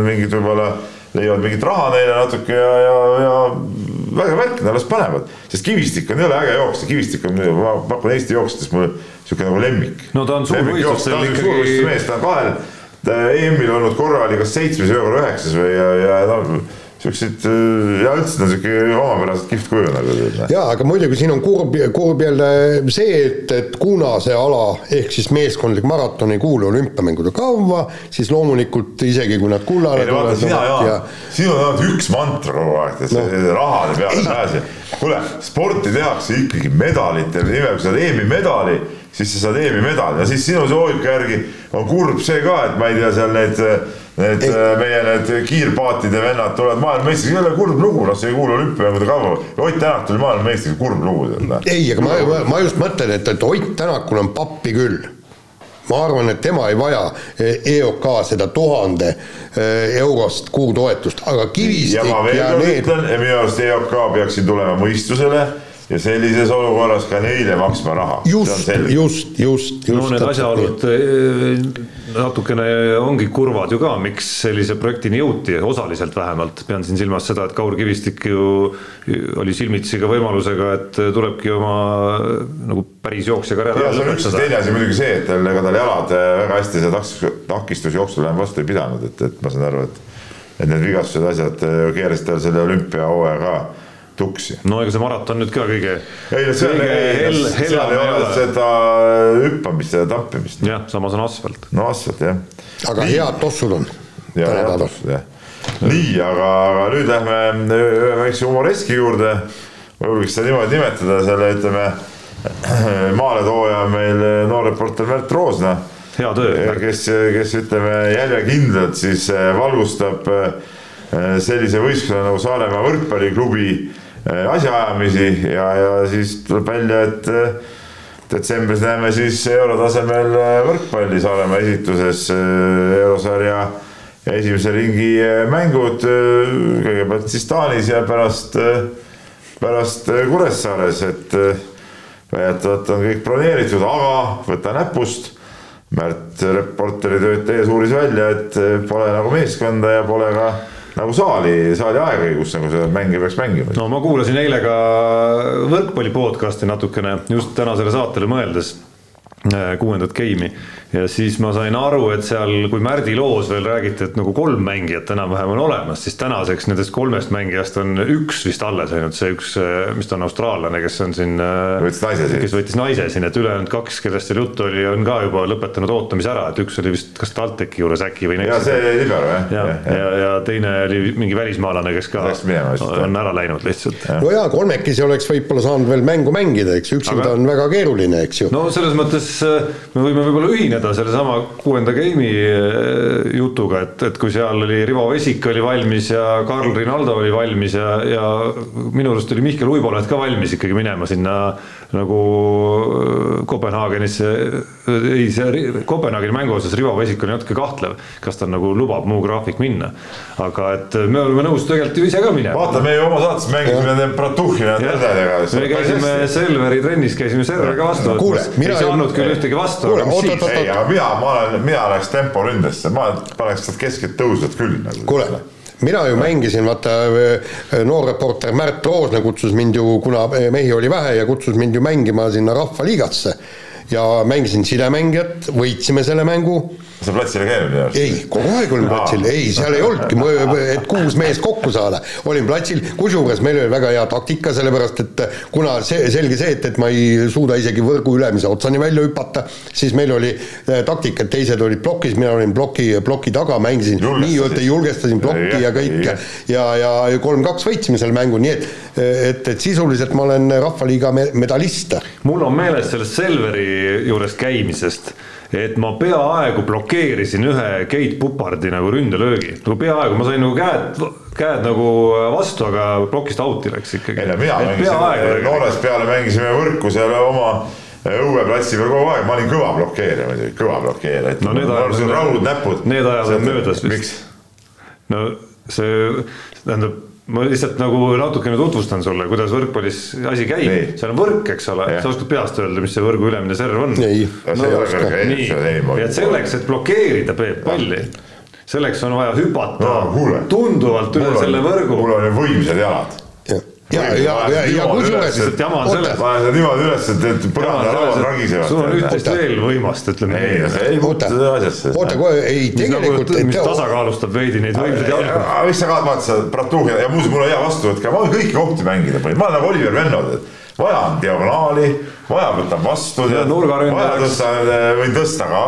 mingid võib-olla leiavad mingit raha neile natuke ja, ja, ja väga värk, nad las panevad, sest Kivistik on jõle äge jooksja, Kivistik on, ma pakun Eesti jooksjates mulle sihuke nagu lemmik. No ta on suurvõistlustel ta on ikkagi- suurvõistluste mees, ta on kahel EM-il olnud korra oli kas seitsmes või korra üheksas või ja, ja noh, siuksed ja üldse ta on siuke omapäraselt kihvt kuju nagu. jaa, aga muidugi siin on kurb, kurb jälle see, et, et kuna see ala ehk siis meeskondlik maraton ei kuulu olümpiamängude kavva, siis loomulikult isegi kui nad kullale vaata, sina ja Jaan, sinul on ainult üks mantra kogu aeg, et see no. rahade peale pääse. kuule, sporti tehakse ikkagi medalite nimel, kui sa saad EM-i medali, siis sa saad EM-i medali ja siis sinu loogika järgi on kurb see ka, et ma ei tea, seal need, need Ei. ei. meie need kiirpaatide vennad tulevad maailmameistriks, jälle kurb lugu, noh, see ei kuulu olümpiamängude kavva. Ott Tänak tuli maailmameistriks, kurb lugu tead noh. ei, aga ma, ma, ma just mõtlen, et, et Ott Tänakul on pappi küll. ma arvan, et tema ei vaja EOK seda tuhande eh, eurost kuutoetust, aga ja Kivistik ja kord need, minu arust EOK peaks siin tulema mõistusele ja sellises olukorras ka neile maksma raha. just, just, just, just. no need asjaolud eh, natukene ongi kurvad ju ka, miks sellise projektini jõuti, osaliselt vähemalt, pean siin silmas seda, et Kaur Kivistik ju oli silmitsi ka võimalusega, et tulebki oma nagu päris jooksja karjäär ja ära lõpetada teine asi muidugi see, et tal, ega tal jalad äh, väga hästi seda takistus- takistusjooksul enam vastu ei pidanud, et, et ma saan aru, et et need vigastused, asjad keerasid tal selle olümpiahooaja ka tuksi. no ega see maraton nüüd ka kõige ei no seal hell-, seal ei ei ole seda hüppamist ja tappimist. jah, samas on asfalt. no asfalt jah. aga head tossud on nii, aga, aga nüüd lähme ühe väikse humoreski juurde. ma julgeks seda niimoodi nimetada, selle ütleme maaletooja on meil noor reporter Märt Roosna. hea töö. kes, kes ütleme järjekindlalt siis valgustab sellise võistkonna nagu Saaremaa võrkpalliklubi asjaajamisi ja, ja siis tuleb välja, et detsembris näeme siis eurotasemel võrkpalli Saaremaa esituses eurosarja esimese ringi mängud kõigepealt siis Taanis ja pärast, pärast Kuressaares, et väidetavalt on kõik broneeritud, aga võta näpust. Märt reporteri tööd tehes uuris välja, et pole nagu meeskonda ja pole ka nagu saali, saali aega, kus nagu seda mänge peaks mängima. no ma kuulasin eile ka võrkpalli podcast'i natukene just tänasele saatele mõeldes kuuendat game'i ja siis ma sain aru, et seal, kui Märdi loos veel räägiti, et nagu kolm mängijat enam-vähem on olemas, siis tänaseks nendest kolmest mängijast on üks vist alles ainult see üks, mis ta on austraallane, kes on siin. võttis naise siin. kes võttis naise siin, et ülejäänud kaks, kellest seal juttu oli, on ka juba lõpetanud ootamise ära, et üks oli vist kas TalTechi juures äkki või. ja see libero jah. ja, ja, ja, ja teine oli mingi välismaalane, kes ka minema, on ära läinud lihtsalt. no jaa, kolmekesi oleks võib-olla saanud veel mängu mängida, eks üksinda Aga... on väga keeruline, eks ju. no selles mõttes me võime võib-olla ühineda ühineda sellesama kuuenda game'i eh, jutuga, et, et kui seal oli Rivo Vesik oli valmis ja Karl Rinaldo oli valmis ja, ja minu arust oli Mihkel Uibolet ka valmis ikkagi minema sinna nagu äh, Kopenhaagenisse, ei see Kopenhaageni mängu osas Rivo Vesik oli natuke kahtlev, kas ta nagu lubab muu graafik minna. aga et me oleme nõus tegelikult ju ise ka minema. vaata, me ju oma saates mängisime nende Bratuhhina tädedega. me käisime Selveri trennis, käisime Selveriga vastu võtmas, ei saanud küll ühtegi vastu. ei, aga mina, ma olen, mina läheks temporündesse, ma paneks sealt keskelt tõusvat küll nagu. kuule mina ju mängisin, vaata noor reporter Märt Roosna kutsus mind ju, kuna mehi oli vähe ja kutsus mind ju mängima sinna Rahvaliigasse. Ja mängisin sidemängijat, võitsime selle mängu sa platsil ei käinud minu arust? ei, kogu aeg olin platsil, ei, seal ei olnudki, et kuus meest kokku saada, olin platsil, kusjuures meil oli väga hea taktika, sellepärast et kuna see, selge see, et, et ma ei suuda isegi võrgu ülemise otsani välja hüpata, siis meil oli äh, taktika, et teised olid plokis, mina olin ploki, ploki taga, mängisin nii-öelda julgestasin plokki ja, ja kõike. ja, ja kolm-kaks võitsime selle mängu, nii et et, et sisuliselt ma olen Rahvaliiga medalist. mul on meeles sellest Selveri juures käimisest et ma peaaegu blokeerisin ühe Keit Pupardi nagu ründelöögi, nagu peaaegu, ma sain nagu käed, käed nagu vastu, aga plokist out'i läks ikkagi. ei no mina mängisin, noores peale mängisime võrku seal oma õueplatsi peal kogu aeg, ma olin kõva blokeerija muidugi, kõva blokeerija, et no, need ajad, raud näpud. Need ajad on möödas vist. no see, tähendab ma lihtsalt nagu natukene tutvustan sulle, kuidas võrkpallis asi käib, seal on võrk, eks ole, sa oskad peast öelda, mis see võrgu ülemine serv on? ei. No,, nii, et selleks, et blokeerida Peep palli, selleks on vaja hüpata no, tunduvalt üle selle võrgu. mul on võimsad jalad ja, ja, ja, ja kusjuures. jama on selles. pane seda niimoodi üles, et, et põrandalaud ragisevad. sul on üht-teist veel võimast, ütleme nii. ei, see ei puutu asjasse. oota, kohe, ei tegelikult. mis tasakaalustab veidi neid võimsaid jalgu. mis sa ka vaata seda Bratuhhi ja muuseas, mul on hea vastuvõtt ka, ma olen kõiki kohti mängida, ma olen nagu Oliver Venno, et vaja on diagonaali, vaja võtab vastu. vaja tõsta, võin tõsta ka,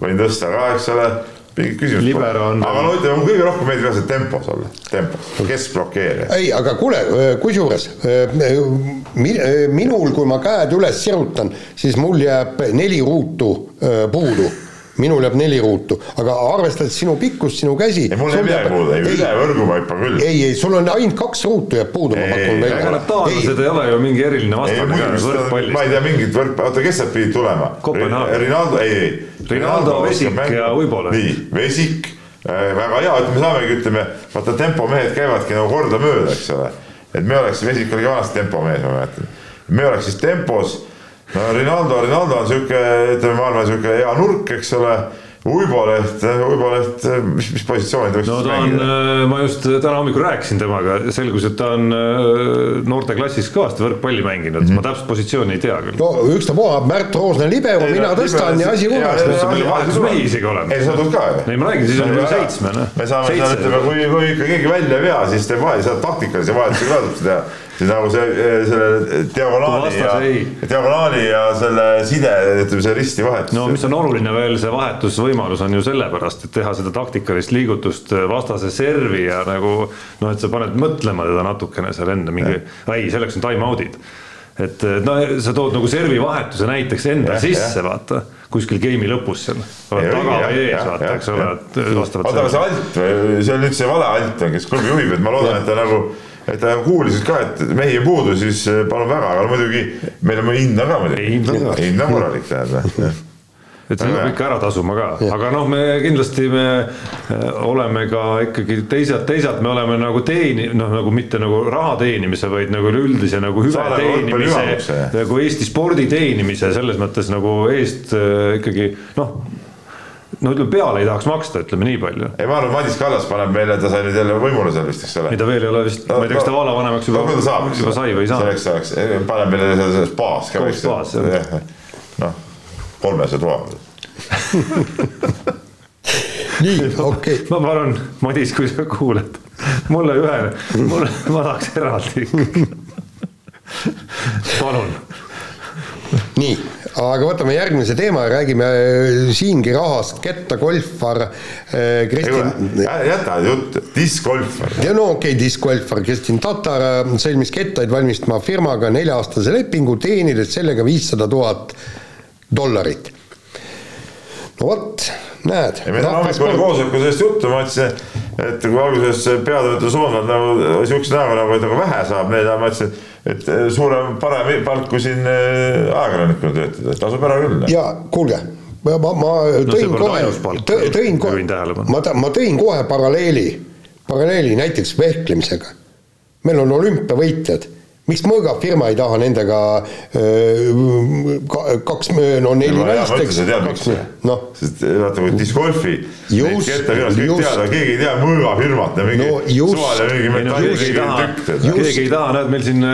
võin tõsta ka, eks ole mingi küsimus pole. aga no ütleme, kõige rohkem meeldib jah see tempos olla, tempos, keskblokeerija. ei, aga kuule, kusjuures minul, kui ma käed üles sirutan, siis mul jääb neli ruutu puudu minul jääb neli ruutu, aga arvestades sinu pikkust, sinu käsi. ei, mul ei midagi puudu, ei üle võrgu ma hüppan küll. ei, ei, sul on ainult kaks ruutu jääb puudu, ma pakun välja. ega need taanlased ei ole ju mingi eriline vastane ma ei tea mingit võrk, oota, kes sealt pidid tulema? Rinaldo, ei, ei. Rinaldo, Vesik ja Uibola. nii, Vesik äh,, väga hea, ütleme, saamegi, ütleme, vaata tempomehed käivadki nagu kordamööda, eks ole. et me oleks, Vesik oli vanasti tempomees, ma mäletan. me oleks siis tempos no Rinaldo, Rinaldo on sihuke, ütleme, ma arvan, sihuke hea nurk, eks ole Uibo Leht, Uibo Leht, mis, mis positsiooni ta võiks no ta on, äh, ma just täna hommikul rääkisin temaga, selgus, et ta on noorteklassis kõvasti võrkpalli mänginud mm, -hmm. ma täpset positsiooni ei tea küll. no ükstapuha, Märt Roosna libero, mina tõstan ja asi korras. meil vahetusmehi isegi oleme. ei, sa tuled ka ju. ei, ma räägin, siis on juba seitsme, noh. me saame seal, ütleme, kui, kui ikka keegi välja ei vea, siis teeb vahe, saad taktikalise vahetuse ka saab teha siis nagu see, selle diagonaali ja, diagonaali ja selle side, ütleme see risti vahetus. no mis on oluline veel, see vahetus või võimalus on ju sellepärast, et teha seda taktikalist liigutust vastase servi ja nagu noh, et sa paned mõtlema teda natukene seal enne mingi, ei, selleks on time-out'id et no sa tood nagu servi vahetuse näiteks enda ja, sisse, vaata kuskil game'i lõpus seal. oled taga või ees, vaata, eks ole, et vastavalt. oota, aga see alt või, see on nüüd see vale alt kes klubi juhib, et ma loodan, et ta nagu et ta kuulis ka, et mehi ei puudu, siis eh, palun väga, aga muidugi meil on hind on ka muidugi. hind on korralik, tähendab et see peab ikka ära tasuma ka, aga noh, me kindlasti me äh, oleme ka ikkagi teisalt, teisalt me oleme nagu teeni-, noh, nagu mitte nagu raha teenimise, vaid nagu üleüldise nagu hüve teenimise, nagu Eesti spordi teenimise selles mõttes nagu eest äh, ikkagi noh no ütleme, peale ei tahaks maksta, ütleme nii palju. ei, ma arvan, Madis Kallas paneb meile, ta sai nüüd jälle võimule seal vist, eks ole. ei, ta veel ei ole vist no,, ma ei tea, kas ta vallavanemaks juba no,, juba sai või ei saa. selleks ajaks, paneb meile seal spaas ka. spaas, jah. noh kolmese toa nii, okei okay.. ma palun, Madis, kui sa kuuled, mulle ühe, mulle, ma tahaks eraldi palun. nii, aga võtame järgmise teema ja räägime äh, siingi rahast, Ketta golfar äh, Kristin. jäta jutt, diskgolfar. ja no okei okay,, diskgolfar Kristin Tatar äh, sõlmis kettaid valmistama firmaga nelja-aastase lepingu, teenides sellega viissada tuhat dollarit. no vot, näed. meil on hommikul koosolekul sellest juttu, ma ütlesin, et kui alguses peatoimetaja Soomlad nagu siukse näoga nagu, et nagu vähe saab neile, ma ütlesin, et suurem, parem palk kui siin äh, ajakirjanikuna töötada, et tasub ära küll. ja kuulge ma, ma, ma tõin no, kohe, tõin kohe, ma, ma tõin kohe paralleeli, paralleeli näiteks vehklemisega. meil on olümpiavõitjad miks Mõõga firma ei taha nendega kaks, no neli naist, eks. noh. sest vaata, kui discgolfi. just, just. keegi ei tea Mõõga firmat ja mingi no, just, suvaline mingi metalltükk. keegi ei taha, näed meil siin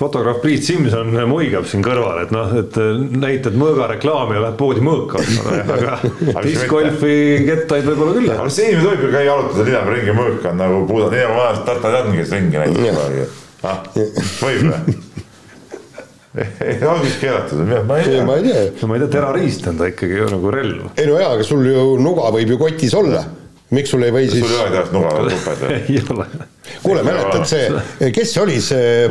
fotograaf Priit Simson muigab siin kõrval, et noh, et näitad mõõga reklaami ja lähed poodi mõõka ostma, aga discgolfi kettaid võib-olla küll. aga see inimene tohib ju käia jalutada linna peal ringi mõõka on nagu puudad, nii nagu vanasti Tartar Jan käis ringi näiteks ah,. võib või? on vist keelatud, ma ei tea. ma ei tea. no tea, terrorist on ta ikkagi ju nagu relv. ei no jaa, aga sul ju nuga võib ju kotis olla. miks sul ei või siis? sul ei ole tehast nuga tuped või? ei ole. kuule, mäletad see, kes oli see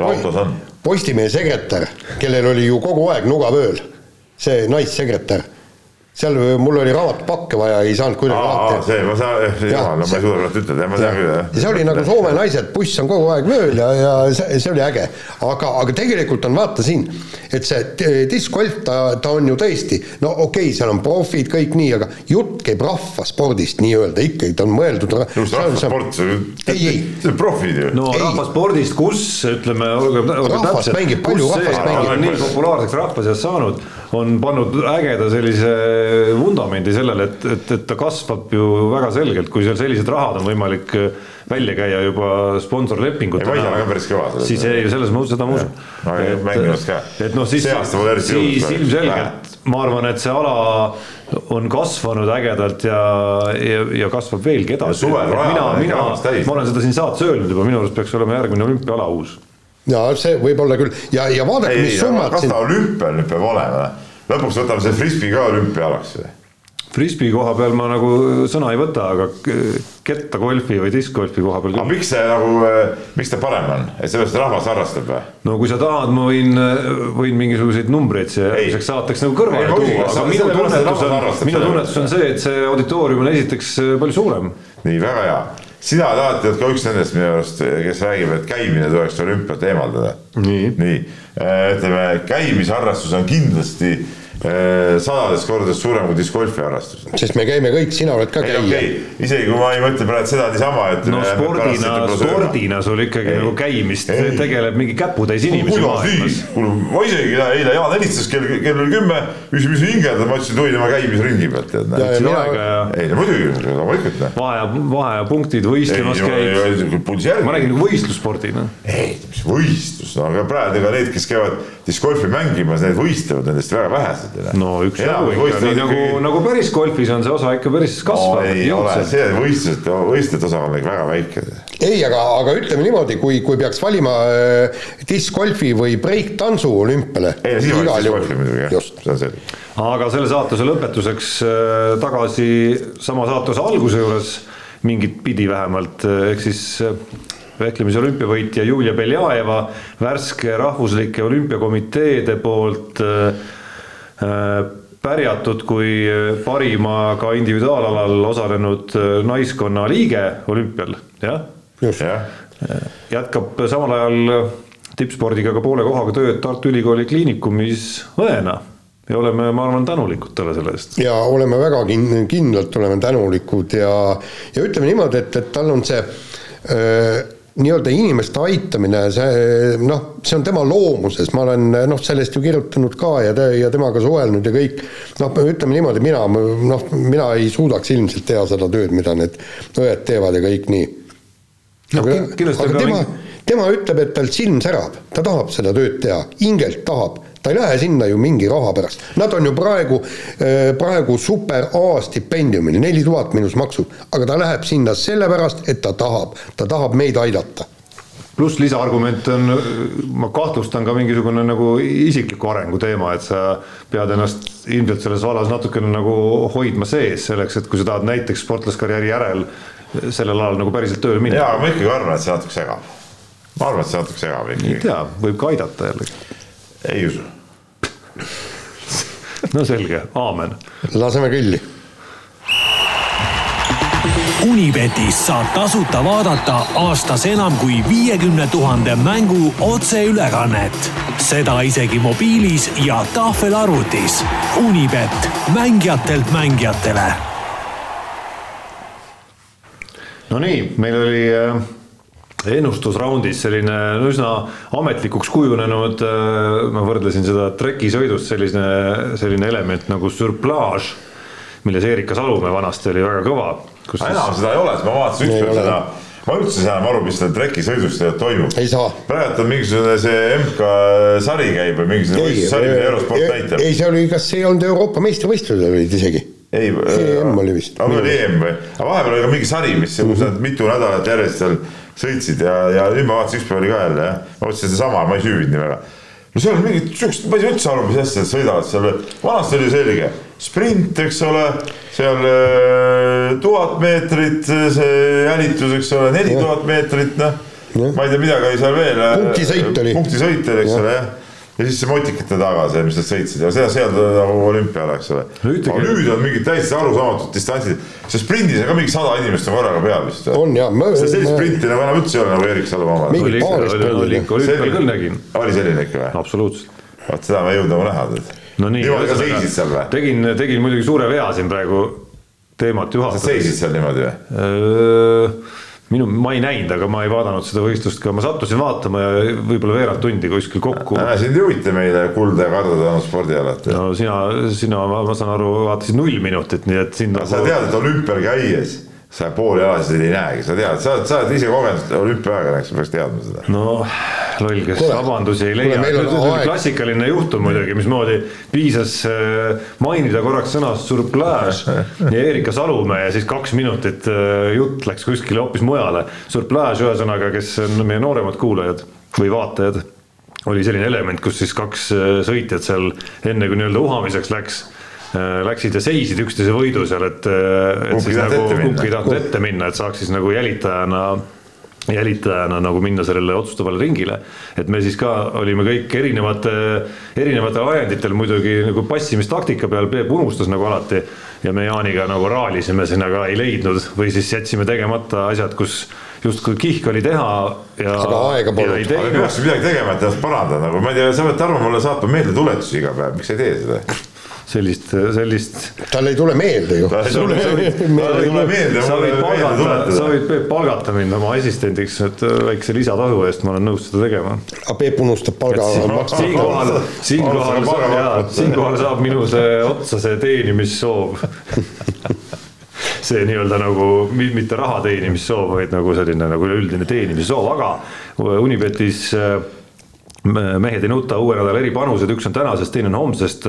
Postimehe sekretär, kellel oli ju kogu aeg nuga vööl, see naissekretär seal mul oli raamatpakke vaja, ei saanud kuidagi lahti. see, ma saan, jaa, no ma ei suuda praegu ütelda, ma tean küll, jah. ja see oli nagu Soome naised, buss on kogu aeg vööl ja, ja see, see oli äge. aga, aga tegelikult on vaata siin, et see diskgolf, ta, ta on ju tõesti, no okei okay,, seal on profid, kõik nii, aga jutt käib rahvaspordist nii-öelda ikkagi, ta on mõeldud. just rahvasport, see on, see on profid ju. no ei. rahvaspordist, kus ütleme, olgem, olgem täpsed, kus see on nii populaarseks rahva seas saanud, on pannud ägeda sellise vundamendi sellele, et, et, et ta kasvab ju väga selgelt, kui seal sellised rahad on võimalik äh, välja käia juba sponsorlepingutena. siis ei, selles mõttes seda ma usun. et, et noh, siis, siis ilmselgelt ma arvan, et see ala on kasvanud ägedalt ja, ja, ja kasvab veelgi edasi. mina, mina, ma olen seda siin saates öelnud juba, minu arust peaks olema järgmine olümpiaala uus ja see võib olla küll ja, ja vaadake, mis summad. kas ta olümpia nüüd peab olema? lõpuks võtame selle frisbee ka olümpiaalaks või? Frisbee koha peal ma nagu sõna ei võta, aga kettagolfi või diskgolfi koha peal aga miks see nagu, eh, miks ta parem on, et sellest rahvas harrastab või? no kui sa tahad, ma võin, võin mingisuguseid numbreid siia järgmiseks saateks nagu kõrvale tuua, aga minu tunnetus on, minu tunnetus on see, et see auditoorium on esiteks eh, palju suurem. nii, väga hea. Sina oled alati olnud ka üks nendest minu arust, kes räägib, et käimine tuleks olümpialt eemaldada. nii, nii., eh, ütleme käimisharrastus on kindlasti Äh, sadades kordades suurem kui discgolfi harrastus. sest me käime kõik, sina oled ka käija okay.. isegi kui ma ei mõtle praegu seda niisama, et. no spordina, spordina sul ikkagi ei. nagu käimist ei. tegeleb mingi käputäis inimesi maailmas. kuule, ma isegi eile Jaan helistas kell, kell oli kümme, mis, mis hingerdad, ma ütlesin, et oi, tema käimisringi pealt tead. ei no muidugi, loomulikult. vahe, vahe ja punktid võistlemas käid. ma räägin nagu võistlusspordina. ei, mis võistlus, no aga praegu ega need, kes käivad discgolfi mängimas, need võistlevad nendest väga vähesed võistlustel. no üksjagu ikka, nii nagu, nagu päris golfis on see osa ikka päris kasvav no,. ei ole, see võistlused, võistluste osakaal on ikka väga väike. ei, aga, aga ütleme niimoodi, kui, kui peaks valima äh, diskgolfi või breiktantsu olümpiale. ei siis valiks diskgolfi muidugi jah, see on selge. aga selle saatuse lõpetuseks äh, tagasi sama saatuse alguse juures mingit pidi vähemalt, äh, ehk siis vehklemise olümpiavõitja Julia Beljajeva värske rahvuslike olümpiakomiteede poolt pärjatud kui parima ka individuaalalal osalenud naiskonna liige olümpial, jah just. jätkab samal ajal tippspordiga ka poole kohaga tööd Tartu Ülikooli Kliinikumis õena ja oleme, ma arvan, tänulikud talle selle eest. ja oleme väga kin-, kindlalt oleme tänulikud ja, ja ütleme niimoodi, et, et tal on see öö, nii-öelda inimeste aitamine, see noh, see on tema loomuses, ma olen noh, sellest ju kirjutanud ka ja, ja temaga suhelnud ja kõik, noh, ütleme niimoodi, mina noh, mina ei suudaks ilmselt teha seda tööd, mida need õed teevad ja kõik nii. No, aga, aga tema, tema ütleb, et tal silm särab, ta tahab seda tööd teha, hingelt tahab, ta ei lähe sinna ju mingi raha pärast. Nad on ju praegu, äh, praegu super A stipendiumil, neli tuhat miinus maksud, aga ta läheb sinna sellepärast, et ta tahab, ta tahab meid aidata pluss lisaargument on, ma kahtlustan ka mingisugune nagu isikliku arengu teema, et sa pead ennast ilmselt selles vallas natukene nagu hoidma sees selleks, et kui sa tahad näiteks sportlaskarjääri järel sellel alal nagu päriselt tööle minna. jaa, aga ma ikkagi arvan, et see natuke segab. ma arvan, et see natuke segab ikkagi. ei tea, võib ka aidata jällegi. Ei usu no selge, aamen. laseme kõlli. Unibetis saab tasuta vaadata aastas enam kui viiekümne tuhande mängu otseülekannet. seda isegi mobiilis ja tahvelarvutis. Unibet, mängijatelt mängijatele Nonii, meil oli äh, ennustusraundis selline üsna ametlikuks kujunenud, äh, ma võrdlesin seda trekisõidust selline, selline element nagu surplaaž, milles Erika Salumäe vanasti oli väga kõva. enam seda ei ole, ma vaatasin ükspäev seda ma üldse ei saa aru, mis seal trekisõidust toimub. praegu on mingisugune see MK sari käib või mingisugune sari, mida eurosport näitab. ei, see oli, kas see ei olnud Euroopa meistrivõistlused olid isegi ei, EM oli vist. aga oli EM või, aga vahepeal oli ka mingi sari, mis mm, -hmm. mitu nädalat järjest seal sõitsid ja, ja nüüd ma vaatasin ükspäev oli ka jälle jah, ma mõtlesin sedasama, ma ei süüvinud nii väga. no seal on mingid siuksed, ma ei saa üldse aru, mis asja nad sõidavad seal, vanasti oli selge, sprint, eks ole, seal äh, tuhat meetrit, see jälitus, eks ole, neli tuhat meetrit, noh. ma ei tea, midagi oli seal veel. Äh, punktisõit oli. punktisõit oli, eks ole, jah ja siis see motikate taga see, mis nad sõitsid ja seda seal nagu olümpial, eks ole. aga nüüd on mingid täiesti arusaamatud distantsid, see sprindis on ka mingi sada inimest on korraga peal vist. on jah. sellist sprinti nagu enam üldse ei ole nagu Erik Salu oma. oli ikka, oli ikka, olümpial küll nägin. oli selline ikka või? absoluutselt. vot seda ma ei jõudnud nagu näha. no nii. niimoodi sa seisid seal või? tegin, tegin muidugi suure vea siin praegu teemat juhatades. sa seisid seal niimoodi või? Minu, ma ei näinud, aga ma ei vaadanud seda võistlust ka, ma sattusin vaatama ja võib-olla veerand tundi kuskil kokku. sind ei huvita meile kulda ja karda tänu spordialalt? no sina, sina, ma saan aru, vaatasid null minutit, nii et sind. sa tead, et olümpial käies sa pooli alasid ei näegi, sa tead, sa oled, sa oled ise kogenud olümpiaaega, eks sa peaks teadma seda. no loll, kes vabandusi ei leia, klassikaline juhtum muidugi, mismoodi piisas äh, mainida korraks sõna surplaaž ja Erika Salumäe ja siis kaks minutit äh, jutt läks kuskile hoopis mujale. surplaaž ühesõnaga, kes on meie nooremad kuulajad või vaatajad, oli selline element, kus siis kaks äh, sõitjat seal enne kui nii-öelda uhamiseks läks läksid ja seisid üksteise võidu seal, et, äh, et siis nagu kumbki ei tahtnud ette minna, et saaks siis nagu jälitajana jälitajana nagu minna sellele otsustavale ringile. et me siis ka olime kõik erinevate, erinevatel ajenditel muidugi nagu passimistaktika peal, Peep unustas nagu alati. ja me Jaaniga nagu raalisime siin, aga ei leidnud või siis jätsime tegemata asjad, kus justkui kihk oli teha ja. aga aega polnud. aga peaks midagi tegema, et ennast parandada, nagu ma ei tea, sa pead Tarmo mulle saatma meeldetuletusi iga päev, miks sa ei tee seda? Sellist, sellist. tal ei tule meelde ju. sa võid palgata, sa võid Peep palgata mind oma assistendiks, et äh, väikse lisatasu eest ma olen nõus seda tegema. aga Peep unustab palga siinkohal, siinkohal, siinkohal saab minu see otsa see teenimissoov see nii-öelda nagu mitte raha teenimissoov, vaid nagu selline nagu üleüldine teenimissoov, aga Unibetis äh, mehed ei nuta uue nädala eripanused, üks on tänasest, teine on homsest.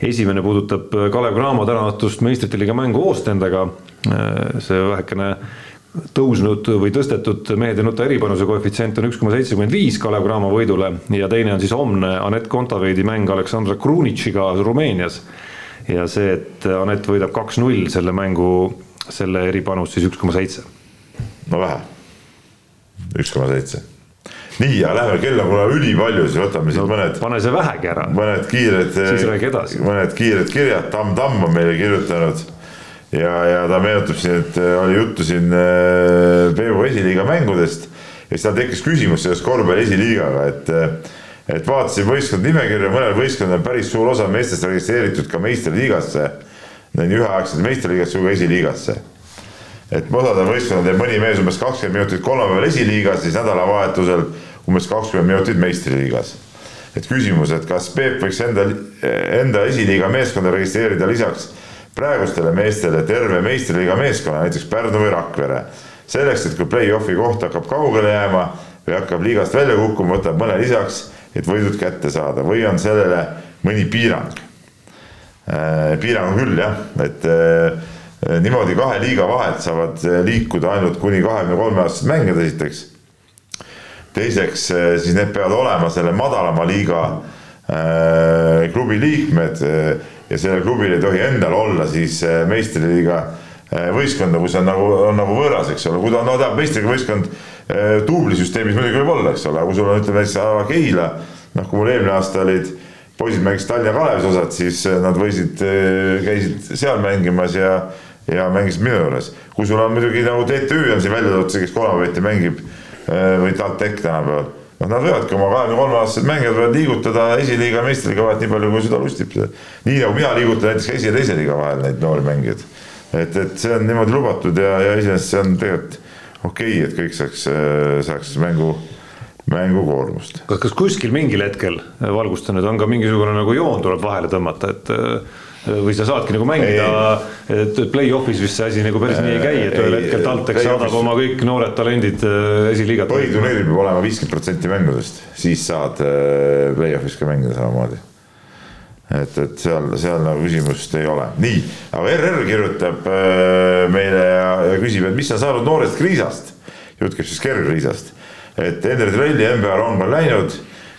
esimene puudutab Kalev Cramo tänaõhtust meistrite liiga mängu Oostendega. see vähekene tõusnud või tõstetud mehed ei nuta eripanuse koefitsient on üks koma seitsekümmend viis Kalev Cramo võidule ja teine on siis homne Anett Kontaveidi mäng Aleksandra Krunitšiga Rumeenias. ja see, et Anett võidab kaks-null selle mängu, selle eripanus siis üks koma seitse. no vähe, üks koma seitse nii, aga lähme, kell on kuna ülipalju, siis võtame siit no, mõned. pane see vähegi ära. mõned kiired. siis räägi edasi. mõned kiired kirjad, Tamm Tamm on meile kirjutanud ja, ja ta meenutab siin, et äh, oli juttu siin äh, Peebu esiliiga mängudest ja siis tal tekkis küsimus sellest korvpalli esiliigaga, et et vaatasin võistkondade nimekirja, mõnel võistkonnal on päris suur osa meestest registreeritud ka meistriliigasse, nii üheaegselt meistriliigasse kui ka esiliigasse. et osadel võistkonnadel teeb mõni mees umbes kakskümmend minutit kolmapäeval esiliigas, siis nädalavahetusel umbes kakskümmend minutit meistriliigas. et küsimus, et kas Peep võiks enda, enda esiliiga meeskonda registreerida lisaks praegustele meestele terve meistriliiga meeskonna, näiteks Pärnu või Rakvere. selleks, et kui play-off'i koht hakkab kaugele jääma või hakkab liigast välja kukkuma, võtab mõne lisaks, et võidud kätte saada või on sellele mõni piirang äh,. piirang on küll jah, et äh, niimoodi kahe liiga vahet saavad liikuda ainult kuni kahekümne kolme aastased mängijad esiteks. Teiseks äh, siis need peavad olema selle madalama liiga äh, klubi liikmed äh, ja sellel klubil ei tohi endal olla siis äh, meistriliiga äh, võistkonda, kus on nagu, on nagu võõras, eks ole, kui ta on, no tähendab meistriga võistkond äh, duublisüsteemis muidugi võib olla, eks ole, aga kui sul on, ütleme näiteks Keila, noh, kui mul eelmine aasta olid poisid mängisid Tallinna Kalevis osad, siis nad võisid, käisid seal mängimas ja, ja mängisid minu juures. kui sul on muidugi nagu TTÜ on siin välja toodud, see, kes kolmapäeviti mängib või TalTech tänapäeval noh, nad võivadki oma kahekümne kolme aastased mängijad võivad liigutada esiliiga, meistriliiga vahet nii palju, kui süda lustib. nii nagu mina liigutan näiteks esi- ja teise liiga vahel neid noori mängijaid. et, et see on niimoodi lubatud ja, ja iseenesest see on tegelikult okei okay,, et kõik saaks, saaks mängu mängukoormust. kas, kas kuskil mingil hetkel, valgusta nüüd, on ka mingisugune nagu joon tuleb vahele tõmmata, et või sa saadki nagu mängida, et play-off'is vist see asi nagu päris nii ei käi, et ühel hetkel TalTech saadab oma kõik noored talendid äh, esiliigat. põhiturniiril peab olema viiskümmend protsenti mängudest, siis saad äh, play-off'is ka mängida samamoodi. et, et seal, seal nagu küsimust ei ole. nii, aga RR kirjutab äh, meile ja, ja küsib, et mis on saanud noorest kriisast. jutt käib siis kergkriisast, et Ender Trelli NBA rong on läinud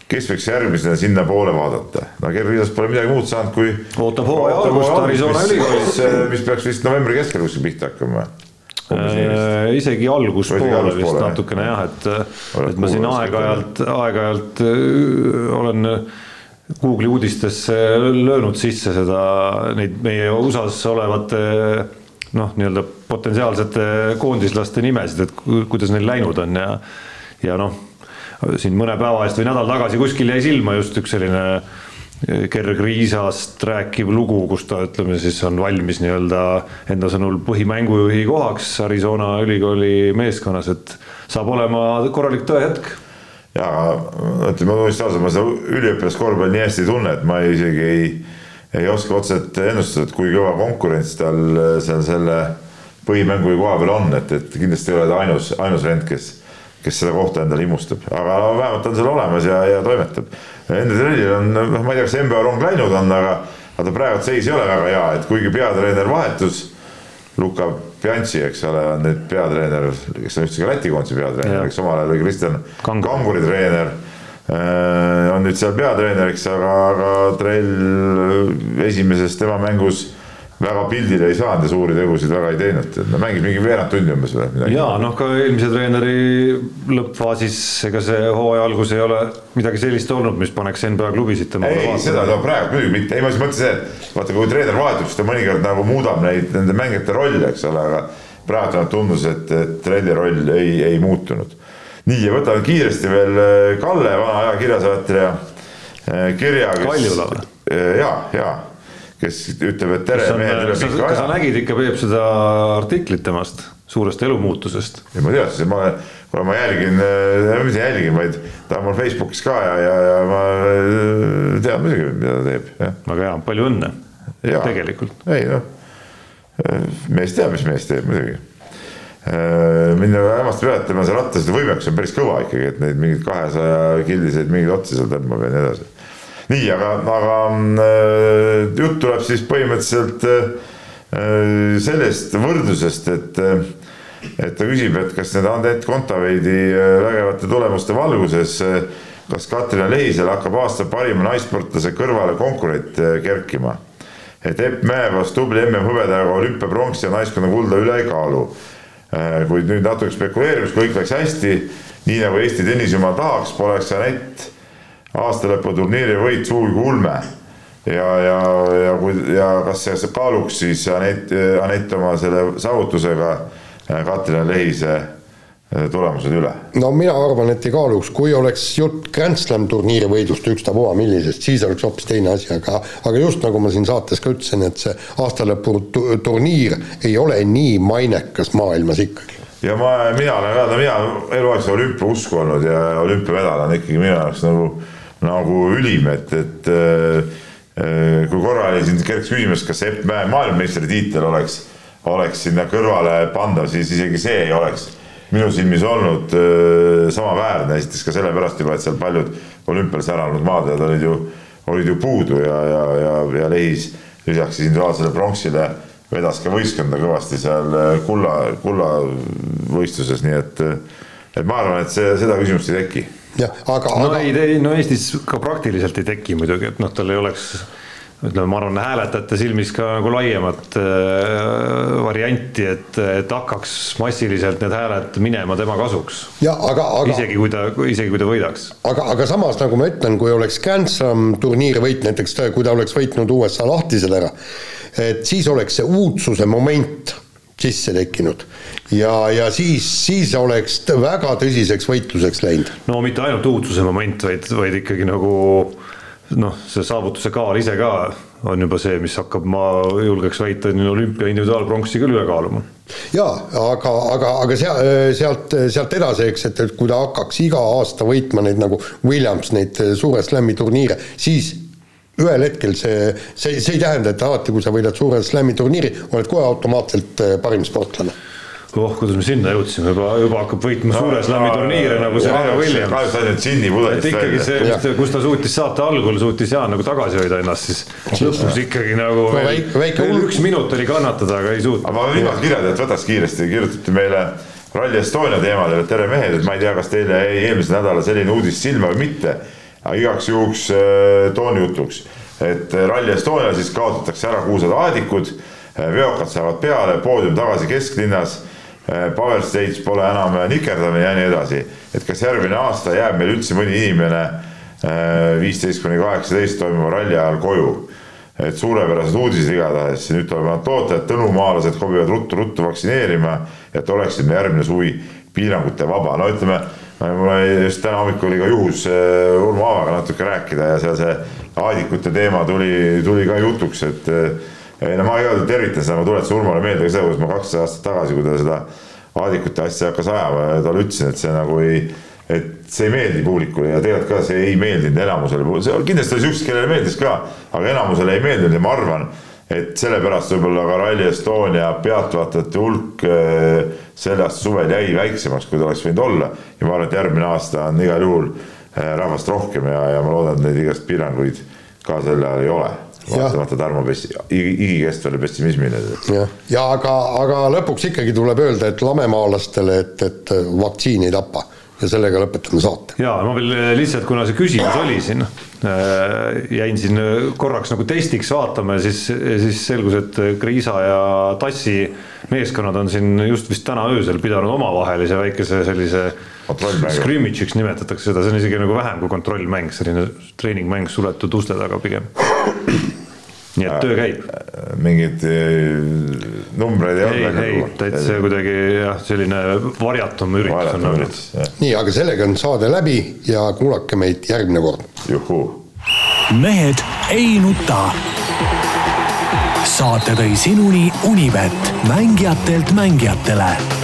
kes võiks järgmisena sinnapoole vaadata, no Gervidas pole midagi muud saanud, kui. ootab hooaja algust Arizona ülikoolis. mis peaks vist novembri keskel kuskil pihta hakkama äh,. isegi alguspoole vist natukene jah, et, et ma siin aeg-ajalt, aeg-ajalt äh, olen Google'i uudistesse löönud sisse seda, neid meie USA-s olevate noh, nii-öelda potentsiaalsete koondislaste nimesid, et kuidas neil läinud on ja, ja noh siin mõne päeva eest või nädal tagasi kuskil jäi silma just üks selline eh, Gerg Riisast rääkiv lugu, kus ta ütleme siis on valmis nii-öelda enda sõnul põhimängujuhi kohaks Arizona ülikooli meeskonnas, et saab olema korralik tõehetk. ja ütleme, tunnistan ausalt, ma seda üliõpilaskorvpalli nii hästi ei tunne, et ma isegi ei, ei oska otseselt ennustada, et kui kõva konkurents tal seal selle põhimängujuhi koha peal on, et, et kindlasti ei ole ta ainus, ainus vend, kes kes seda kohta endale imustab, aga no, vähemalt on seal olemas ja, ja toimetab. Endre Trellil on, noh, ma ei tea, kas NBA rong läinud on, aga, aga ta praegu seis ei ole väga hea, et kuigi peatreener vahetus, Luka Piantsi, eks ole, on nüüd peatreener, kes on üldse ka Läti koondise peatreener, eks omal ajal oli Kristjan Kanguri treener äh, on nüüd seal peatreeneriks, aga, aga Trell esimeses tema mängus väga pildile ei saanud ja suuri tegusid väga ei teinud, et no mängib mingi veerand tundi umbes või midagi. ja noh, ka eelmise treeneri lõppfaasis, ega see hooaja algus ei ole midagi sellist olnud, mis paneks NBA klubisid tema ei, seda no praegu muidugi mitte, ei ma siis mõtlesin, et vaata, kui treener vahetub, siis ta mõnikord nagu muudab neid, nende mängijate rolle, eks ole, aga praegu tundus, et, et treeneri roll ei, ei muutunud. nii, ja võtame kiiresti veel äh, Kalle, vana ajakirjasaatja äh, kirja. Kaljula või? Äh, ja, ja kes ütleb, et tere mehed üle pika aja. kas sa nägid ikka, Peep, seda artiklit temast, suurest elumuutusest? ei, ma teadsin, ma, kuna ma jälgin äh,, mitte jälgin, vaid ta on mul Facebookis ka ja, ja, ja ma äh, tean muidugi, mida ta teeb, jah. väga hea, palju õnne. tegelikult. ei noh, mees teab, mis mees teeb muidugi äh, mind nagu hämmastab jah, et tema see rattasõidu võimekus on päris kõva ikkagi, et neid mingeid kahesaja kildiseid mingeid otsi seal tõmbab ja nii edasi nii, aga, aga äh, jutt tuleb siis põhimõtteliselt äh, sellest võrdlusest, et, et ta küsib, et kas need Anett Kontaveidi vägevate tulemuste valguses kas Katrin Lehisel hakkab aasta parima naissportlase kõrvale konkurent kerkima et Epp Mäevas tubli MM-hõbedaga olümpiapronks ja naiskonna kulda üle ei kaalu. Äh, kuid nüüd natuke spekuleerimist, kui kõik läks hästi, nii nagu Eesti tennisjumal tahaks, poleks Anett aastalõputurniiri võit sugugi ulme. ja, ja, ja kui ja kas see kaaluks siis Anett, Anett oma selle saavutusega äh, Katrin Lehise Äh, tulemused üle? no mina arvan, et ei kaaluks, kui oleks jutt Grand Slam turniiri võidust ükstapuha millisest, siis oleks hoopis teine asi, aga aga just nagu ma siin saates ka ütlesin, et see aastalõpu turniir ei ole nii mainekas maailmas ikkagi. ja ma, mina olen ka, mina eluaeg seda olümpia usku olnud ja olümpiamedal on ikkagi minu jaoks nagu, nagu ülim, et, et äh, äh kui korra oli siin kerkis küsimus, kas Epp Mäe maailmameistritiitel oleks, oleks sinna kõrvale pandav, siis isegi see ei oleks minu silmis olnud äh, samaväärne, esiteks ka sellepärast juba, et seal paljud olümpial säranud maadlevad olid ju, olid ju puudu ja, ja, ja, ja Lehis lisaks individuaalsele pronksile vedas ka võistkonda kõvasti seal kulla, kullavõistluses, nii et, et ma arvan, et see, seda küsimust ei teki. Jah, aga, no aga... ei, no Eestis ka praktiliselt ei teki muidugi, et noh, tal ei oleks ütleme, ma arvan, hääletajate silmis ka nagu laiemat äh, varianti, et, et hakkaks massiliselt need hääled minema tema kasuks. Aga, aga, isegi kui ta, isegi kui ta võidaks. aga, aga samas, nagu ma ütlen, kui oleks Cansam turniiri võit näiteks, kui ta oleks võitnud USA lahtised ära, et siis oleks see uudsuse moment sisse tekkinud ja, ja siis, siis oleks väga tõsiseks võitluseks läinud. no mitte ainult uudsuse moment, vaid, vaid ikkagi nagu noh, see saavutuse kaal ise ka on juba see, mis hakkab, ma julgeks väita, olümpia individuaalpronksi küll üle kaaluma. jaa, aga, aga, aga seal, sealt, sealt edasi, eks, et, et kui ta hakkaks iga aasta võitma neid nagu Williams, neid suure slam'i turniire, siis ühel hetkel see, see, see ei tähenda, et alati, kui sa võidad suure slam'i turniiri, oled kohe automaatselt parim sportlane. Oh, kuidas me sinna jõudsime, juba, juba hakkab võitma no, suure slami turniire nagu Serena Williams. kahjuks ainult džinni pudelist välja. ikkagi see, kus ta suutis saate algul, suutis Jaan nagu tagasi hoida ennast, siis lõpus ikkagi nagu no, väike, väike veel üks minut oli kannatada, aga ei suutnud. aga ma viimase kirja tead võtaks kiiresti, kirjutati meile Rally Estonia teemadel, et tere mehed, et ma ei tea, kas teile jäi eelmisel nädalal selline uudis silma või mitte, aga igaks juhuks äh, toon jutuks, et Rally Estonia siis kaotatakse ära kuused aadikud, äh, veokad saavad peale, poodium tagasi kesklinnas Äh, power stage pole enam nikerdamine ja nii edasi. et kas järgmine aasta jääb meil üldse mõni inimene äh, viisteist kuni kaheksateist toimuva ralli ajal koju. et suurepärased uudised igatahes, nüüd tulevad tootjad, tõnumaalased kobivad ruttu-ruttu vaktsineerima, et oleksime järgmine suvi piirangute vaba, no ütleme, mul oli just täna hommikul oli ka juhus äh, Urmo Aavaga natuke rääkida ja seal see aadikute teema tuli, tuli ka jutuks, et ei no ma igatahes tervitan seda, ma tuletasin Urmale meelde ka seda, kuidas ma kaksteist aastat tagasi, kui ta seda aadikute asja hakkas ajama ja talle ütlesin, et see nagu ei, et see ei meeldi publikule ja tegelikult ka see ei meeldinud enamusele, see kindlasti oli siukseid, kellele meeldis ka, aga enamusele ei meeldinud ja ma arvan, et sellepärast võib-olla ka Rally Estonia pealtvaatajate hulk äh, selle aasta suvel jäi väiksemaks, kui ta oleks võinud olla. Ja ma arvan, et järgmine aasta on igal juhul äh, rahvast rohkem ja, ja ma loodan, et neid igast piiranguid ka sel ajal ei ole. Vaatamata Tarmo pessi-, igikestvale pessimismile. jah, ja aga, aga lõpuks ikkagi tuleb öelda, et lamemaalastele, et, et vaktsiin ei tapa ja sellega lõpetame saate. ja ma veel lihtsalt, kuna see küsimus oli siin, äh, jäin siin korraks nagu testiks vaatama ja siis, siis selgus, et Kriisa ja Tassi meeskonnad on siin just vist täna öösel pidanud omavahelise väikese sellise Scrimmage'iks nimetatakse seda, see on isegi nagu vähem kui kontrollmäng, selline treeningmäng suletud uste taga pigem nii et töö käib. mingeid eh, numbreid ei olnud? ei, ei, täitsa kuidagi jah, selline varjatum üritus on olnud. nii, aga sellega on saade läbi ja kuulake meid järgmine kord. juhuu. mehed ei nuta. saate tõi sinuni Unibet, mängijatelt mängijatele